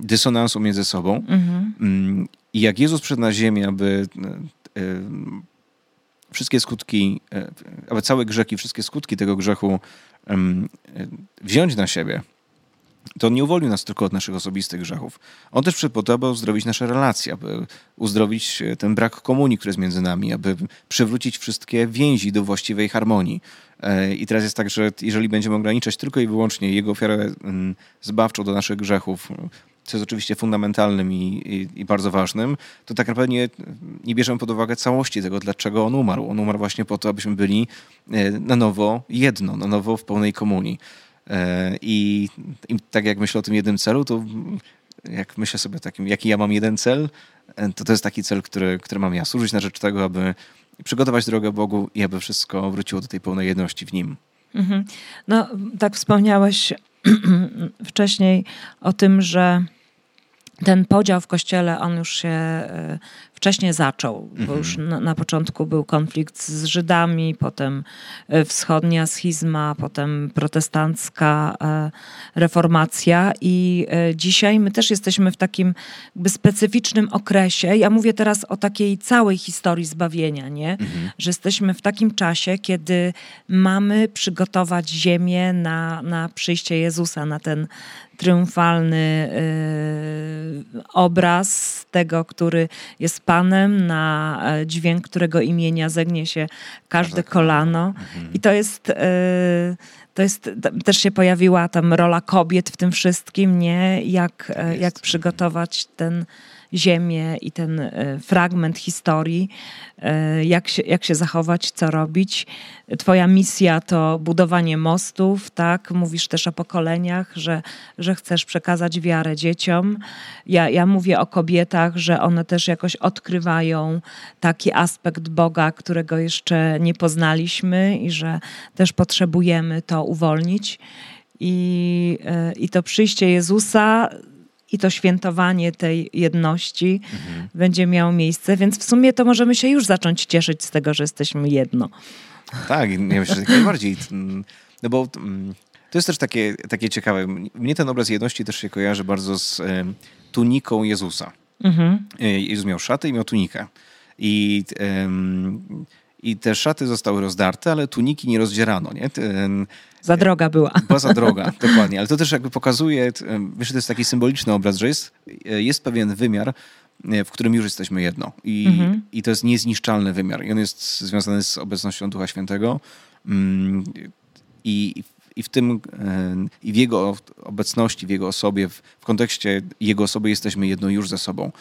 dysonansu między sobą. Mhm. Mm, I jak Jezus przyszedł na ziemię, aby wszystkie skutki, aby całe grzeki, wszystkie skutki tego grzechu wziąć na siebie, to on nie uwolnił nas tylko od naszych osobistych grzechów. On też przyszedł po to, aby uzdrowić nasze relacje, aby uzdrowić e, ten brak komunii, który jest między nami, aby przywrócić wszystkie więzi do właściwej harmonii. E, I teraz jest tak, że jeżeli będziemy ograniczać tylko i wyłącznie jego ofiarę mm, zbawczą do naszych grzechów, co jest oczywiście fundamentalnym i, i, i, bardzo ważnym, to tak naprawdę nie, nie bierzemy pod uwagę całości tego, dlaczego on umarł. On umarł właśnie po to, abyśmy byli e, na nowo jedno, na nowo w pełnej komunii. E, I, I, tak jak myślę o tym jednym celu, to jak myślę sobie o takim, jaki ja mam jeden cel, e, to to jest taki cel, który, który mam ja. Służyć na rzecz tego, aby przygotować drogę Bogu i aby wszystko wróciło do tej pełnej jedności w Nim. Mhm. No, tak wspomniałeś (clears throat) wcześniej o tym, że ten podział w kościele, on już się e, wcześniej zaczął, bo mhm. już na, na, początku był konflikt z Żydami, potem e, wschodnia schizma, potem protestancka e, reformacja i dzisiaj my też jesteśmy w takim jakby specyficznym okresie. Ja mówię teraz o takiej całej historii zbawienia, nie? Mhm. Że jesteśmy w takim czasie, kiedy mamy przygotować ziemię na, na przyjście Jezusa, na ten triumfalny y, obraz tego, który jest Panem, na e, dźwięk którego imienia zegnie się każde kolano. Mhm. I to jest... E, to jest, też się pojawiła tam rola kobiet w tym wszystkim, nie? Jak, tak jak przygotować ten ziemię i ten e, fragment historii, e, jak się, jak się zachować, co robić. Twoja misja to budowanie mostów, tak? Mówisz też o pokoleniach, że, że chcesz przekazać wiarę dzieciom. Ja, ja mówię o kobietach, że one też jakoś odkrywają taki aspekt Boga, którego jeszcze nie poznaliśmy i że też potrzebujemy to uwolnić. I, e, I to przyjście Jezusa i to świętowanie tej jedności mhm. będzie miało miejsce, więc w sumie to możemy się już zacząć cieszyć z tego, że jesteśmy jedno. Tak, ja myślę, że jak najbardziej. No bo to jest też takie, takie ciekawe. Mnie ten obraz jedności też się kojarzy bardzo z tuniką Jezusa. Mhm. E, Jezus miał szatę i miał tunikę. I, I te szaty zostały rozdarte, ale tuniki nie rozdzierano. Nie? Za droga była. Była za droga, dokładnie. Ale to też jakby pokazuje, wiesz, to jest taki symboliczny obraz, że jest, jest pewien wymiar, e, w którym już jesteśmy jedno. I, mhm. I to jest niezniszczalny wymiar. I on jest związany z obecnością Ducha Świętego. Mm, I, i w tym, e, i w Jego obecności, w Jego osobie, w, w kontekście Jego osoby jesteśmy jedno już ze sobą.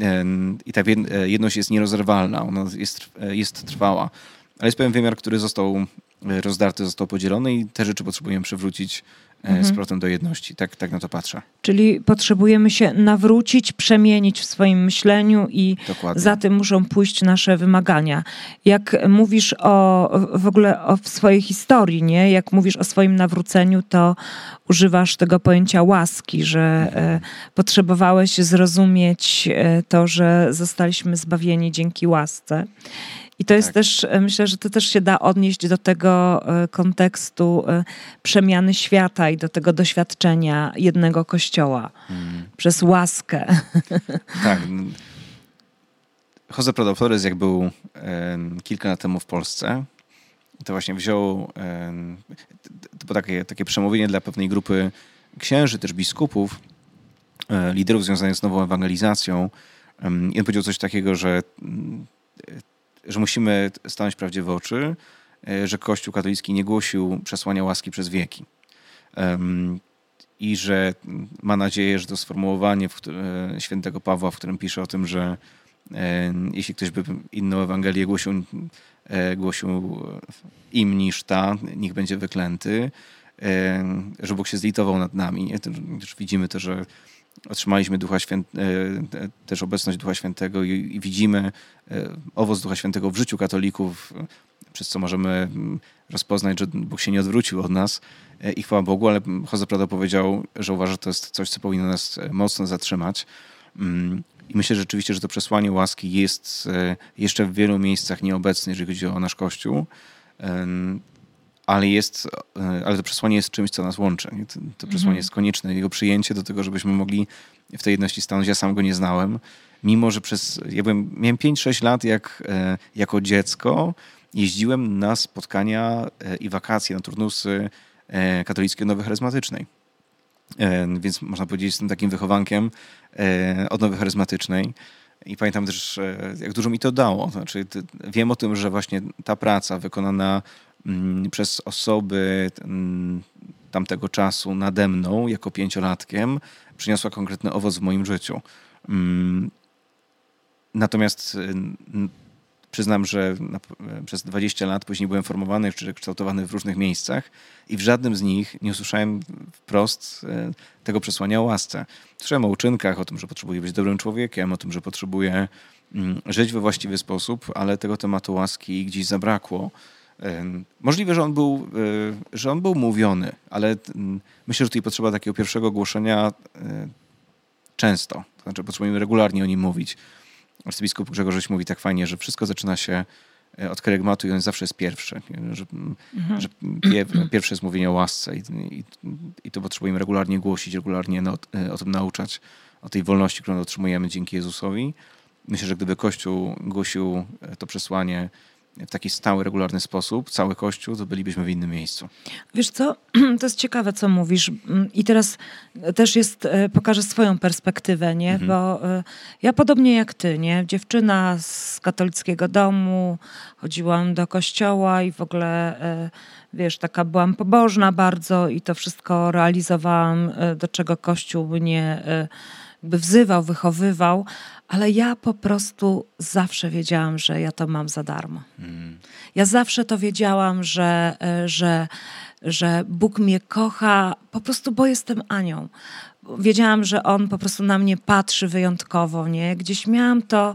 E, I ta jedność jest nierozerwalna, ona jest, jest trwała. Ale jest pewien wymiar, który został rozdarty, został podzielony i te rzeczy potrzebujemy przywrócić e, mhm. z powrotem do jedności. Tak, tak na to patrzę. Czyli potrzebujemy się nawrócić, przemienić w swoim myśleniu i Dokładnie. za tym muszą pójść nasze wymagania. Jak mówisz o, w ogóle o swojej historii, nie? jak mówisz o swoim nawróceniu, to używasz tego pojęcia łaski, że mhm. E, potrzebowałeś zrozumieć e, to, że zostaliśmy zbawieni dzięki łasce. I to jest tak. też, e, myślę, że to też się da odnieść do tego e, kontekstu e, przemiany świata i do tego doświadczenia jednego kościoła hmm. przez łaskę. (laughs) Tak. Jose Prado Flores, jak był kilka lat temu w Polsce, to właśnie wziął to było takie, takie przemówienie dla pewnej grupy księży, też biskupów, liderów związanych z nową ewangelizacją. I on powiedział coś takiego, że że musimy stanąć prawdzie w oczy, e, że Kościół katolicki nie głosił przesłania łaski przez wieki. I że ma nadzieję, że to sformułowanie e, świętego Pawła, w którym pisze o tym, że e, jeśli ktoś by inną Ewangelię głosił, głosił im niż ta, niech będzie wyklęty, że Bóg się zlitował nad nami. Widzimy to, że otrzymaliśmy Ducha Święt, e, też obecność Ducha Świętego i, widzimy e, owoc Ducha Świętego w życiu katolików, przez co możemy mm, rozpoznać, że Bóg się nie odwrócił od nas e, i chwała Bogu, ale Jose Prado powiedział, że uważa, że to jest coś, co powinno nas mocno zatrzymać. Mm, I myślę rzeczywiście, że to przesłanie łaski jest jeszcze w wielu miejscach nieobecne, jeżeli chodzi o nasz Kościół ale, jest, e, ale to przesłanie jest czymś, co nas łączy. To, to przesłanie mhm. jest konieczne, jego przyjęcie do tego, żebyśmy mogli w tej jedności stanąć. Ja sam go nie znałem, mimo że przez, ja byłem, miałem 5-6 lat jak, e, jako dziecko, jeździłem na spotkania e, i wakacje, na turnusy katolickiej Nowej Charyzmatycznej. Więc można powiedzieć, jestem takim wychowankiem od Nowej Charyzmatycznej. I pamiętam też, jak dużo mi to dało. Znaczy, wiem o tym, że właśnie ta praca wykonana przez osoby mm, tamtego czasu nade mną, jako pięciolatkiem, przyniosła konkretny owoc w moim życiu. Mm, natomiast przyznam, że przez 20 lat później byłem formowany czy kształtowany w różnych miejscach i w żadnym z nich nie usłyszałem wprost e, tego przesłania o łasce. Słyszałem o uczynkach, o tym, że potrzebuję być dobrym człowiekiem, o tym, że potrzebuję żyć we właściwy sposób, ale tego tematu łaski gdzieś zabrakło. Możliwe, że on był, e, że on był mówiony, ale myślę, że tutaj potrzeba takiego pierwszego głoszenia e, często. To znaczy potrzebujemy regularnie o nim mówić. Arcybiskup Grzegorz mówi tak fajnie, że wszystko zaczyna się e, od kerygmatu i on zawsze jest pierwszy. Że, mhm. że pierwsze jest mówienie o łasce i, i, i, to potrzebujemy regularnie głosić, regularnie no, o tym nauczać, o tej wolności, którą otrzymujemy dzięki Jezusowi. Myślę, że gdyby Kościół głosił to przesłanie w taki stały, regularny sposób, cały Kościół, to bylibyśmy w innym miejscu. Wiesz co, (clears throat) to jest ciekawe, co mówisz. I teraz też jest, e, pokażę swoją perspektywę, nie? Mhm. Bo e, ja podobnie jak ty, nie? Dziewczyna z katolickiego domu, chodziłam do kościoła i w ogóle, e, wiesz, taka byłam pobożna bardzo i to wszystko realizowałam, do czego Kościół mnie jakby wzywał, wychowywał, ale ja po prostu zawsze wiedziałam, że ja to mam za darmo. Mm. Ja zawsze to wiedziałam, że, e, że, że Bóg mnie kocha po prostu, bo jestem Anią. Wiedziałam, że On po prostu na mnie patrzy wyjątkowo, nie? Gdzieś miałam to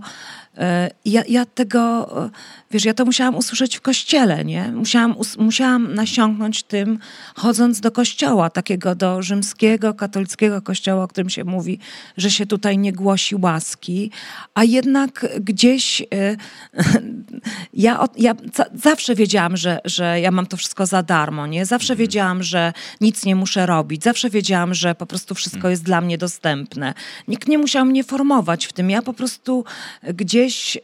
ja, ja, tego, e, wiesz, ja to musiałam usłyszeć w kościele, nie? Musiałam, musiałam nasiąknąć tym, chodząc do kościoła, takiego do rzymskiego, katolickiego kościoła, o którym się mówi, że się tutaj nie głosi łaski, a jednak gdzieś e, (laughs) ja, ja zawsze wiedziałam, że, że ja mam to wszystko za darmo, nie? Zawsze mhm. wiedziałam, że nic nie muszę robić, zawsze wiedziałam, że po prostu wszystko mhm. jest dla mnie dostępne. Nikt nie musiał mnie formować w tym, ja po prostu gdzieś gdzieś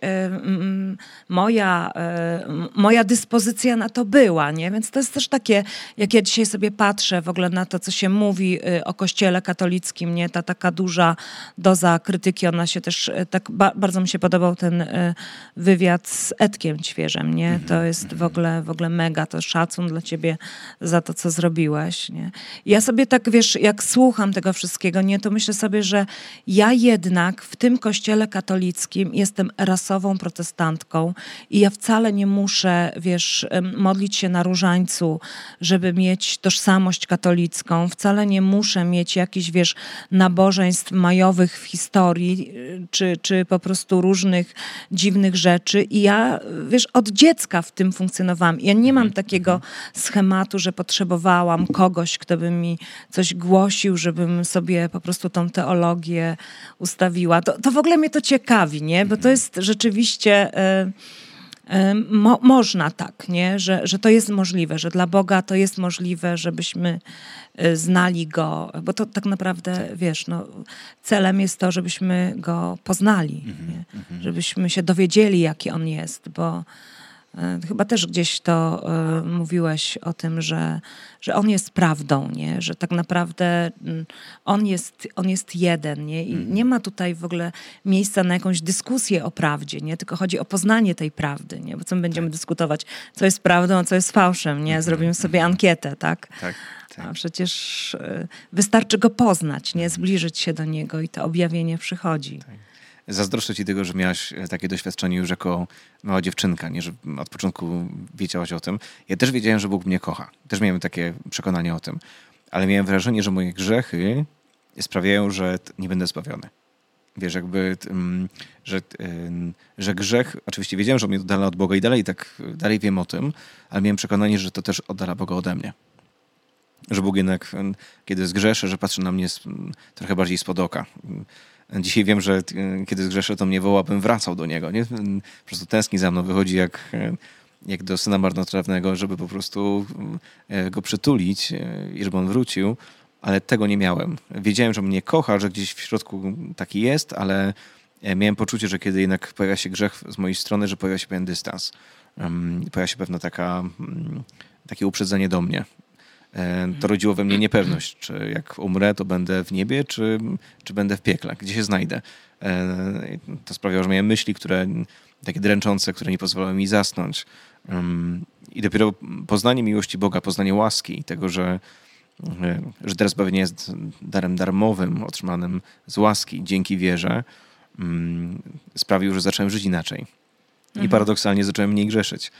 moja, e, moja dyspozycja na to była, nie? Więc to jest też takie, jak ja dzisiaj sobie patrzę w ogóle na to, co się mówi y, o kościele katolickim, nie? Ta taka duża doza krytyki, ona się też, e, tak bardzo mi się podobał ten e, wywiad z Edkiem Ćwierzem, nie? Mhm, to jest w mhm. ogóle, w ogóle mega, to szacun dla ciebie za to, co zrobiłeś, nie? Ja sobie tak, wiesz, jak słucham tego wszystkiego, nie? To myślę sobie, że ja jednak w tym kościele katolickim jestem rasową protestantką i ja wcale nie muszę, wiesz, modlić się na różańcu, żeby mieć tożsamość katolicką. Wcale nie muszę mieć jakichś, wiesz, nabożeństw majowych w historii, y, czy, czy po prostu różnych dziwnych rzeczy. I ja, wiesz, od dziecka w tym funkcjonowałam. Ja nie mam mhm. takiego mhm. schematu, że potrzebowałam kogoś, kto by mi coś głosił, żebym sobie po prostu tą teologię ustawiła. To, to w ogóle mnie to ciekawi, nie? Bo to jest rzeczywiście. E, e, mo, można tak, nie? Że, że to jest możliwe, że dla Boga to jest możliwe, żebyśmy e, znali Go, bo to tak naprawdę, wiesz, no, celem jest to, żebyśmy Go poznali, mm -hmm. żebyśmy się dowiedzieli, jaki On jest, bo chyba też gdzieś to y, mówiłeś o tym, że, że on jest prawdą, nie? że tak naprawdę mm, on jest, on jest jeden nie? i mhm. nie ma tutaj w ogóle miejsca na jakąś dyskusję o prawdzie, nie? tylko chodzi o poznanie tej prawdy. Nie? Bo co my będziemy tak. dyskutować, co jest prawdą, a co jest fałszem. Nie? Mhm. Zrobimy sobie mhm. ankietę, tak? tak. Tak. A przecież y, wystarczy go poznać, nie zbliżyć się do niego i to objawienie przychodzi. Tak. Zazdroszczę ci tego, że miałaś e, takie doświadczenie już jako mała dziewczynka, nie, że od początku wiedziałaś o tym. Ja też wiedziałem, że Bóg mnie kocha. Też miałem takie przekonanie o tym. Ale miałem wrażenie, że moje grzechy sprawiają, że nie będę zbawiony. Wiesz, jakby, że, że grzech, oczywiście wiedziałem, że on mnie oddala od Boga i dalej tak, dalej wiem o tym, ale miałem przekonanie, że to też oddala Boga ode mnie. Że Bóg jednak, kiedy zgrzeszę, że patrzy na mnie trochę bardziej spod oka Dzisiaj wiem, że e, kiedy zgrzeszę, to mnie woła, bym wracał do niego. Nie? Po prostu tęskni za mną, wychodzi jak, e, jak do syna marnotrawnego, żeby po prostu e, go przytulić i żeby on wrócił, ale tego nie miałem. Wiedziałem, że mnie kocha, że gdzieś w środku taki jest, ale miałem poczucie, że kiedy jednak pojawia się grzech z mojej strony, że pojawia się pewien dystans. Pojawia się pewna taka, mm, takie uprzedzenie do mnie. E, to rodziło we mnie niepewność, czy jak umrę, to będę w niebie, czy, czy będę w piekle, gdzie się znajdę. E, to sprawiało, że miałem myśli, które takie dręczące, które nie pozwalały mi zasnąć. I dopiero poznanie miłości Boga, poznanie łaski i tego, że, e, że teraz zbawienie jest darem darmowym, otrzymanym z łaski dzięki wierze, sprawił, że zacząłem żyć inaczej. I mhm. paradoksalnie zacząłem mniej grzeszyć.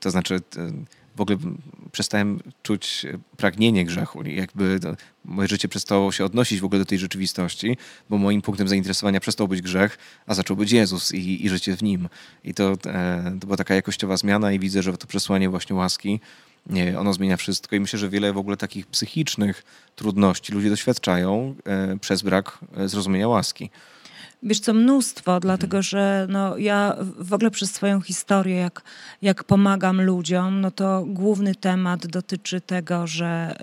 To znaczy w ogóle przestałem czuć pragnienie grzechu. Jakby moje życie przestało się odnosić w ogóle do tej rzeczywistości, bo moim punktem zainteresowania przestał być grzech, a zaczął być Jezus i, i życie w Nim. I to, e, to była taka jakościowa zmiana i widzę, że to przesłanie właśnie łaski nie, ono zmienia wszystko i myślę, że wiele w ogóle takich psychicznych trudności ludzie doświadczają e, przez brak e, zrozumienia łaski. Wiesz co, mnóstwo, dlatego że no, ja w ogóle przez swoją historię, jak, jak pomagam ludziom, no to główny temat dotyczy tego, że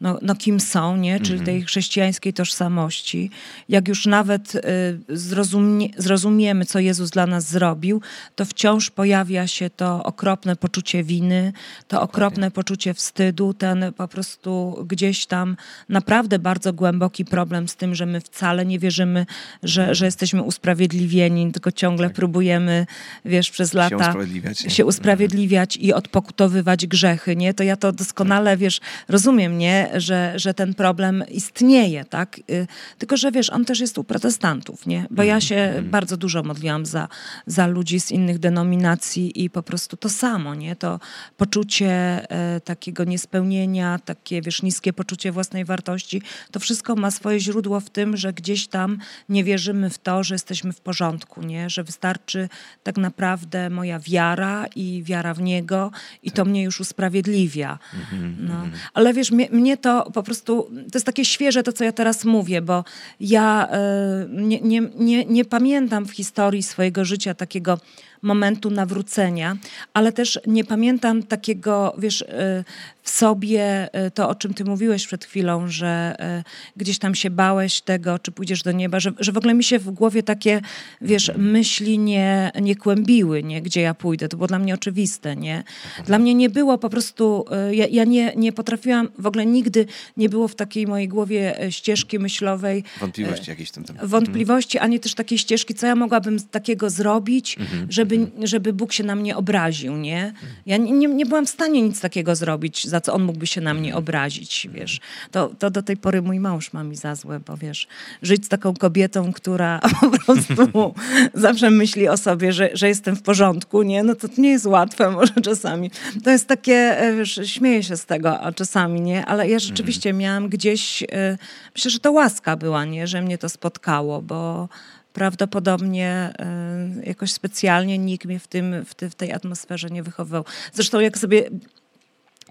no, no kim są, nie? czyli tej chrześcijańskiej tożsamości, jak już nawet y, zrozumie, zrozumiemy, co Jezus dla nas zrobił, to wciąż pojawia się to okropne poczucie winy, to okropne poczucie wstydu, ten po prostu gdzieś tam naprawdę bardzo głęboki problem z tym, że my wcale nie wierzymy, że, że jesteśmy usprawiedliwieni, tylko ciągle tak. próbujemy, wiesz, przez lata się usprawiedliwiać, się usprawiedliwiać i odpokutowywać grzechy, nie? To ja to doskonale, wiesz, rozumiem, nie? Że, że ten problem istnieje, tak? Y, tylko, że wiesz, on też jest u protestantów, nie? Bo ja się mm. bardzo dużo modliłam za, za ludzi z innych denominacji i po prostu to samo, nie? To poczucie e, takiego niespełnienia, takie, wiesz, niskie poczucie własnej wartości, to wszystko ma swoje źródło w tym, że gdzieś tam nie wierzymy w to, że jesteśmy w porządku, nie? Że wystarczy tak naprawdę moja wiara i wiara w Niego i to mnie już usprawiedliwia. Mhm, no. Mhm. Ale wiesz, mnie, mnie, to po prostu, to jest takie świeże to, co ja teraz mówię, bo ja y, nie, nie, nie, nie pamiętam w historii swojego życia takiego momentu nawrócenia, ale też nie pamiętam takiego, wiesz, y, w sobie y, to, o czym ty mówiłeś przed chwilą, że y, gdzieś tam się bałeś tego, czy pójdziesz do nieba, że, że w ogóle mi się w głowie takie, wiesz, myśli nie, nie kłębiły, nie, gdzie ja pójdę. To było dla mnie oczywiste, nie? Dla mnie nie było po prostu, ja, ja nie, nie potrafiłam, w ogóle nigdy nie było w takiej mojej głowie ścieżki myślowej. Wątpliwości jakieś tym temacie. Wątpliwości, ani też takiej ścieżki, co ja mogłabym takiego zrobić, mhm. żeby żeby, żeby Bóg się na mnie obraził, nie? Ja nie, nie, nie byłam w stanie nic takiego zrobić, za co On mógłby się na mnie obrazić, wiesz. To, to do tej pory mój mąż ma mi za złe, bo wiesz, żyć z taką kobietą, która (laughs) po prostu (laughs) zawsze myśli o sobie, że, że jestem w porządku, nie? No to nie jest łatwe (laughs) może czasami. To jest takie, e, wiesz, śmieję się z tego a czasami, nie? Ale ja rzeczywiście miałam gdzieś, e, myślę, że to łaska była, nie? Że mnie to spotkało, bo prawdopodobnie e, jakoś specjalnie nikt mnie w, tym, w, w tej atmosferze nie wychowywał. Zresztą jak sobie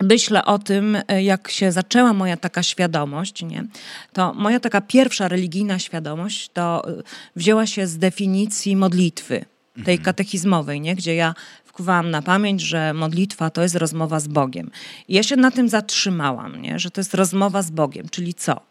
myślę o tym, e, jak się zaczęła moja taka świadomość, nie? to moja taka pierwsza religijna świadomość to e, wzięła się z definicji modlitwy, tej mhm. katechizmowej, nie? gdzie ja wkuwałam na pamięć, że modlitwa to jest rozmowa z Bogiem. I ja się na tym zatrzymałam, nie? że to jest rozmowa z Bogiem, czyli co?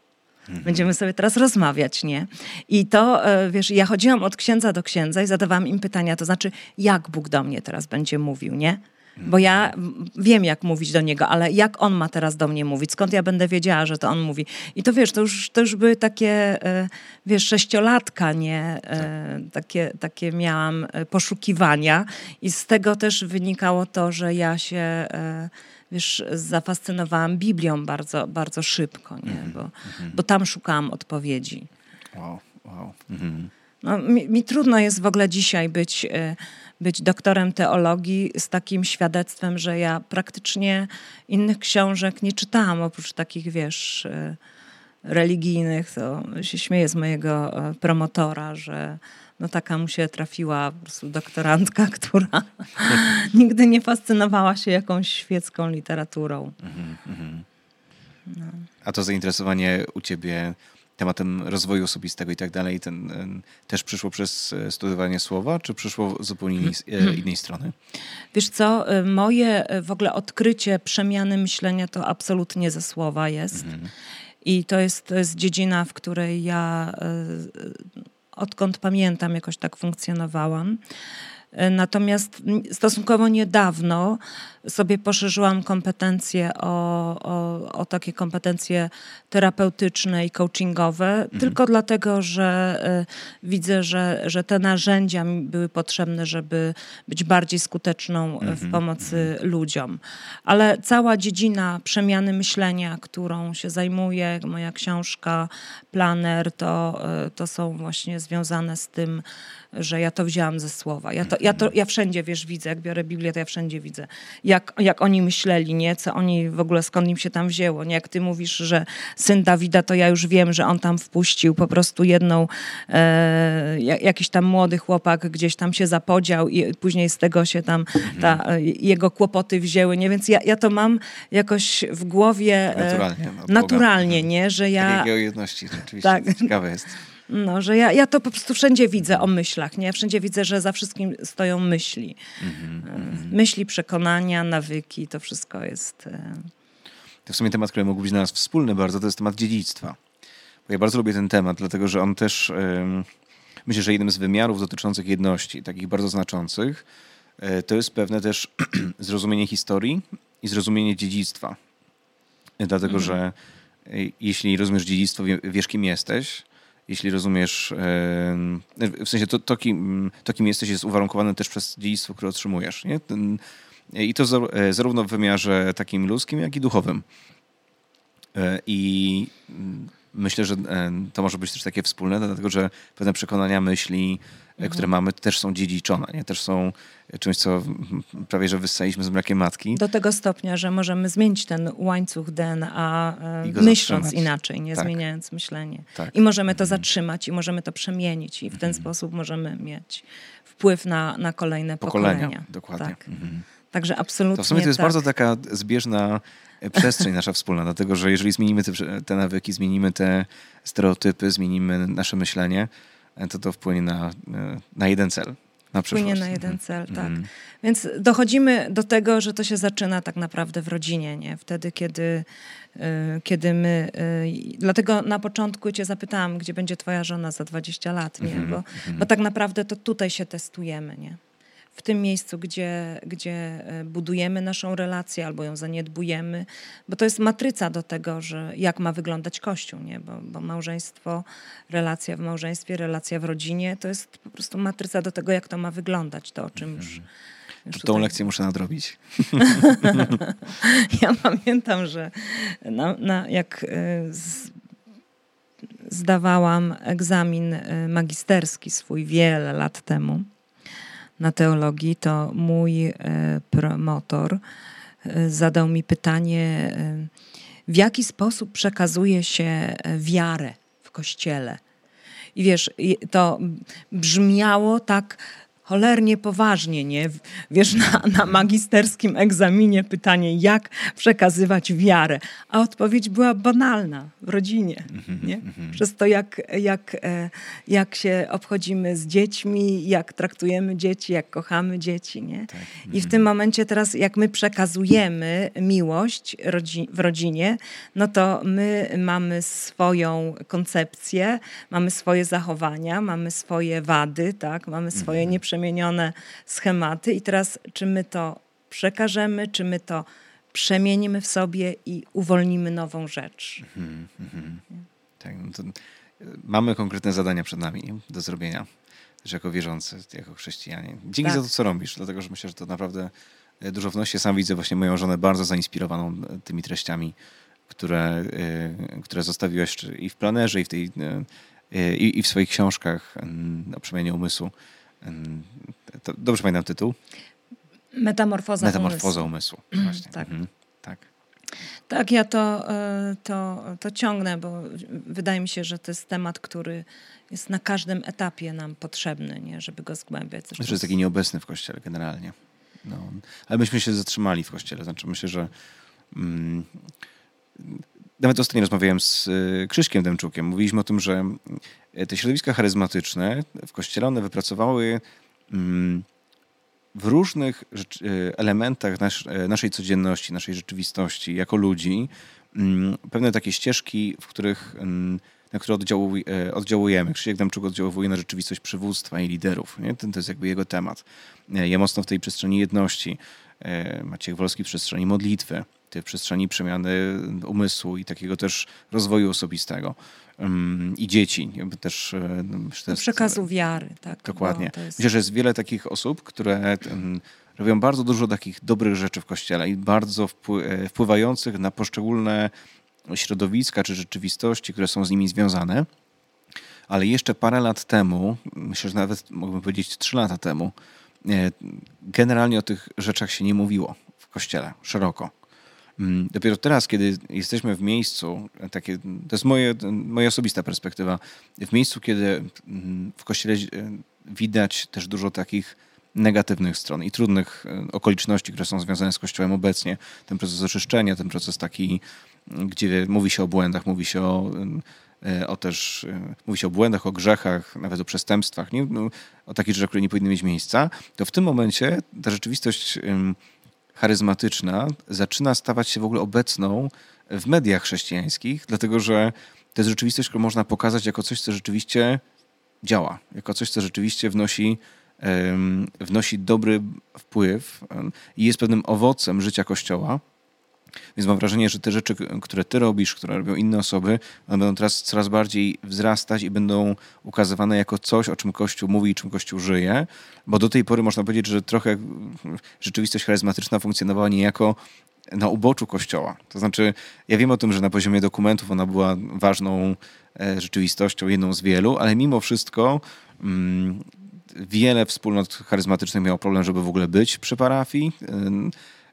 Będziemy sobie teraz rozmawiać, nie? I to, e, wiesz, ja chodziłam od księdza do księdza i zadawałam im pytania, to znaczy, jak Bóg do mnie teraz będzie mówił, nie? Bo ja wiem, jak mówić do niego, ale jak on ma teraz do mnie mówić? Skąd ja będę wiedziała, że to on mówi? I to wiesz, to już, to już były takie, e, wiesz, sześciolatka, nie? E, takie, takie miałam poszukiwania i z tego też wynikało to, że ja się wiesz, zafascynowałam Biblią bardzo, bardzo szybko, nie? -hmm. bo, mm -hmm. bo tam szukałam odpowiedzi. Wow, wow. Mm -hmm. no, mi, mi, trudno jest w ogóle dzisiaj być, e, być doktorem teologii z takim świadectwem, że ja praktycznie innych książek nie czytałam, oprócz takich, wiesz, e, religijnych. To się śmieję z mojego e, promotora, że no taka mu się trafiła po prostu doktorantka, (laughs) która (laughs) nigdy nie fascynowała się jakąś świecką literaturą. Mhm, mhm. No. A to zainteresowanie u ciebie tematem rozwoju osobistego i tak dalej, ten, też przyszło przez e, studiowanie słowa, czy przyszło zupełnie innej, mhm. innej strony? Wiesz co, e, moje w ogóle odkrycie przemiany myślenia to absolutnie ze słowa jest. Mhm. I to jest, to jest dziedzina, w której ja odkąd pamiętam, jakoś tak funkcjonowałam. E, natomiast stosunkowo niedawno sobie poszerzyłam kompetencje o, o, o takie kompetencje terapeutyczne i coachingowe, mhm. tylko dlatego, że y, widzę, że, że te narzędzia mi były potrzebne, żeby być bardziej skuteczną mhm. w pomocy mhm. ludziom. Ale cała dziedzina przemiany myślenia, którą się zajmuję, moja książka, planer, to, y, to są właśnie związane z tym, że ja to wzięłam ze słowa. Ja, to, ja, to, ja wszędzie, wiesz, widzę, jak biorę Biblię, to ja wszędzie widzę, jak, jak oni myśleli, nie? Co oni w ogóle, skąd im się tam wzięło, nie? Jak ty mówisz, że syn Dawida, to ja już wiem, że on tam wpuścił po prostu jedną, e, jakiś tam młody chłopak gdzieś tam się zapodział i później z tego się tam ta, mhm. jego kłopoty wzięły, nie? Więc ja, ja to mam jakoś w głowie e, naturalnie, naturalnie nie? Że ja... Jedności, rzeczywiście. Tak. Ciekawe jest. No, że ja, ja to po prostu wszędzie widzę o myślach, nie? Wszędzie widzę, że za wszystkim stoją myśli. Mm -hmm. Myśli, przekonania, nawyki, to wszystko jest... E, to w sumie temat, który mógł być dla nas wspólny bardzo, to jest temat dziedzictwa. Bo ja bardzo lubię ten temat, dlatego że on też, myślę, że jednym z wymiarów dotyczących jedności, takich bardzo znaczących, e, to jest pewne też (clears throat) zrozumienie historii i zrozumienie dziedzictwa. Dlatego, mhm. że jeśli rozumiesz dziedzictwo, wiesz kim jesteś, jeśli rozumiesz, w sensie to, to, kim, to kim jesteś jest uwarunkowane też przez dziedzictwo, które otrzymujesz. Nie? I to zarówno w wymiarze takim ludzkim, jak i duchowym. I myślę, że e, to może być też takie wspólne, dlatego że pewne przekonania, myśli, e, mhm. które mamy, też są dziedziczone, nie? też są czymś, co prawie że wyssaliśmy z mlekiem matki. Do tego stopnia, że możemy zmienić ten łańcuch DNA, e, myśląc inaczej, nie tak. zmieniając myślenie. Tak. I możemy to mhm. zatrzymać i możemy to przemienić i w ten mhm. sposób możemy mieć wpływ na, na kolejne pokolenia. pokolenia. Dokładnie. Tak. Mhm. Także absolutnie. To w sumie to jest tak. bardzo taka zbieżna przestrzeń nasza wspólna, (laughs) dlatego że jeżeli zmienimy te, te nawyki, zmienimy te stereotypy, zmienimy nasze myślenie, to to wpłynie na, na jeden cel. Na wpłynie na jeden cel, tak. Mm. Więc dochodzimy do tego, że to się zaczyna tak naprawdę w rodzinie, nie? Wtedy, kiedy, y, kiedy my... Dlatego na początku cię zapytałam, gdzie będzie twoja żona za 20 lat, nie? -hmm. Bo, mm -hmm. bo tak naprawdę to tutaj się testujemy, nie? W tym miejscu, gdzie, gdzie e, budujemy naszą relację albo ją zaniedbujemy, bo to jest matryca do tego, że jak ma wyglądać Kościół, nie? Bo, bo małżeństwo, relacja w małżeństwie, relacja w rodzinie, to jest po prostu matryca do tego, jak to ma wyglądać, to o czym już... Mhm. już Tą lekcję muszę nadrobić. (laughs) ja pamiętam, że na, na, jak e, z, zdawałam egzamin e, magisterski swój wiele lat temu, na teologii, to mój e, promotor e, zadał mi pytanie, e, w jaki sposób przekazuje się wiarę w kościele. I wiesz, to brzmiało tak cholernie poważnie, nie? Wiesz, na, na magisterskim egzaminie pytanie, jak przekazywać wiarę, a odpowiedź była banalna w rodzinie, mhm, nie? Mhm. Przez to, jak, jak, e, jak się obchodzimy z dziećmi, jak traktujemy dzieci, jak kochamy dzieci, nie? Tak. I w mhm. tym momencie teraz, jak my przekazujemy miłość w rodzinie, no to my mamy swoją koncepcję, mamy swoje zachowania, mamy swoje wady, tak? Mamy swoje nieprzemyślenia przemienione schematy i teraz czy my to przekażemy, czy my to przemienimy w sobie i uwolnimy nową rzecz. Mm -hmm. Tak, no e, mamy konkretne zadania przed nami do zrobienia, też jako wierzący, jako chrześcijanie. Dzięki tak. za to, co robisz, dlatego że myślę, że to naprawdę e, dużo wnosi. Sam widzę właśnie moją żonę bardzo zainspirowaną e, tymi treściami, które, które zostawiłeś i w planerze, i w, tej, i, i w swoich książkach o przemianie umysłu. To, dobrze pamiętam tytuł? Metamorfoza, Metamorfoza umysłu. umysłu. Mm, Właśnie. tak. Mhm. tak. Tak, ja to, e, to, to ciągnę, bo wydaje mi się, że to jest temat, który jest na każdym etapie nam potrzebny, nie? żeby go zgłębiać. Zresztą jest taki nieobecny w kościele generalnie. No. Ale myśmy się zatrzymali w kościele. Znaczy myślę, że mm, nawet ostatnio rozmawiałem z e, Krzyśkiem Demczukiem. Mówiliśmy o tym, że e, te środowiska charyzmatyczne w kościele one wypracowały mm, w różnych e, elementach naszej codzienności, naszej rzeczywistości jako ludzi mm, pewne takie ścieżki, w których, mm, na które oddziałujemy. Krzysiek Demczuk oddziałuje na rzeczywistość przywództwa i liderów. Nie? To jest jakby jego temat. Ja mocno w tej przestrzeni jedności. Maciek Wolski w przestrzeni modlitwy w przestrzeni przemiany umysłu i takiego też rozwoju osobistego. I dzieci. Też, e, też przekazu wiary. Tak, dokładnie. Jest... Myślę, że jest wiele takich osób, które robią bardzo dużo takich dobrych rzeczy w Kościele i bardzo e, wpływających na poszczególne środowiska czy rzeczywistości, które są z nimi związane. Ale jeszcze parę lat temu, myślę, że nawet mógłbym powiedzieć trzy lata temu, e, generalnie o tych rzeczach się nie mówiło w kościele szeroko. Mm, dopiero teraz, kiedy jesteśmy w miejscu, takie, to jest moje, moja osobista perspektywa, w miejscu, kiedy mm, w kościele e, widać też dużo takich negatywnych stron i trudnych e, okoliczności, które są związane z Kościołem obecnie. Ten proces oczyszczenia, ten proces taki, gdzie mówi się o błędach, mówi się o, e, o też, mówi się o błędach, o grzechach, nawet o przestępstwach, nie? No, o takich rzeczach, które nie powinny mieć miejsca, to w tym momencie ta rzeczywistość charyzmatyczna zaczyna stawać się w ogóle obecną w mediach chrześcijańskich, dlatego że to jest rzeczywistość, którą można pokazać jako coś, co rzeczywiście działa, jako coś, co rzeczywiście wnosi, wnosi dobry wpływ i jest pewnym owocem życia Kościoła. Więc mam wrażenie, że te rzeczy, które ty robisz, które robią inne osoby, będą teraz coraz bardziej wzrastać i będą ukazywane jako coś, o czym Kościół mówi i czym Kościół żyje. Bo do tej pory można powiedzieć, że trochę rzeczywistość charyzmatyczna funkcjonowała niejako na uboczu Kościoła. To znaczy, ja wiem o tym, że na poziomie dokumentów ona była ważną e, rzeczywistością, jedną z wielu, ale mimo wszystko mm, wiele wspólnot charyzmatycznych miało problem, żeby w ogóle być przy parafii.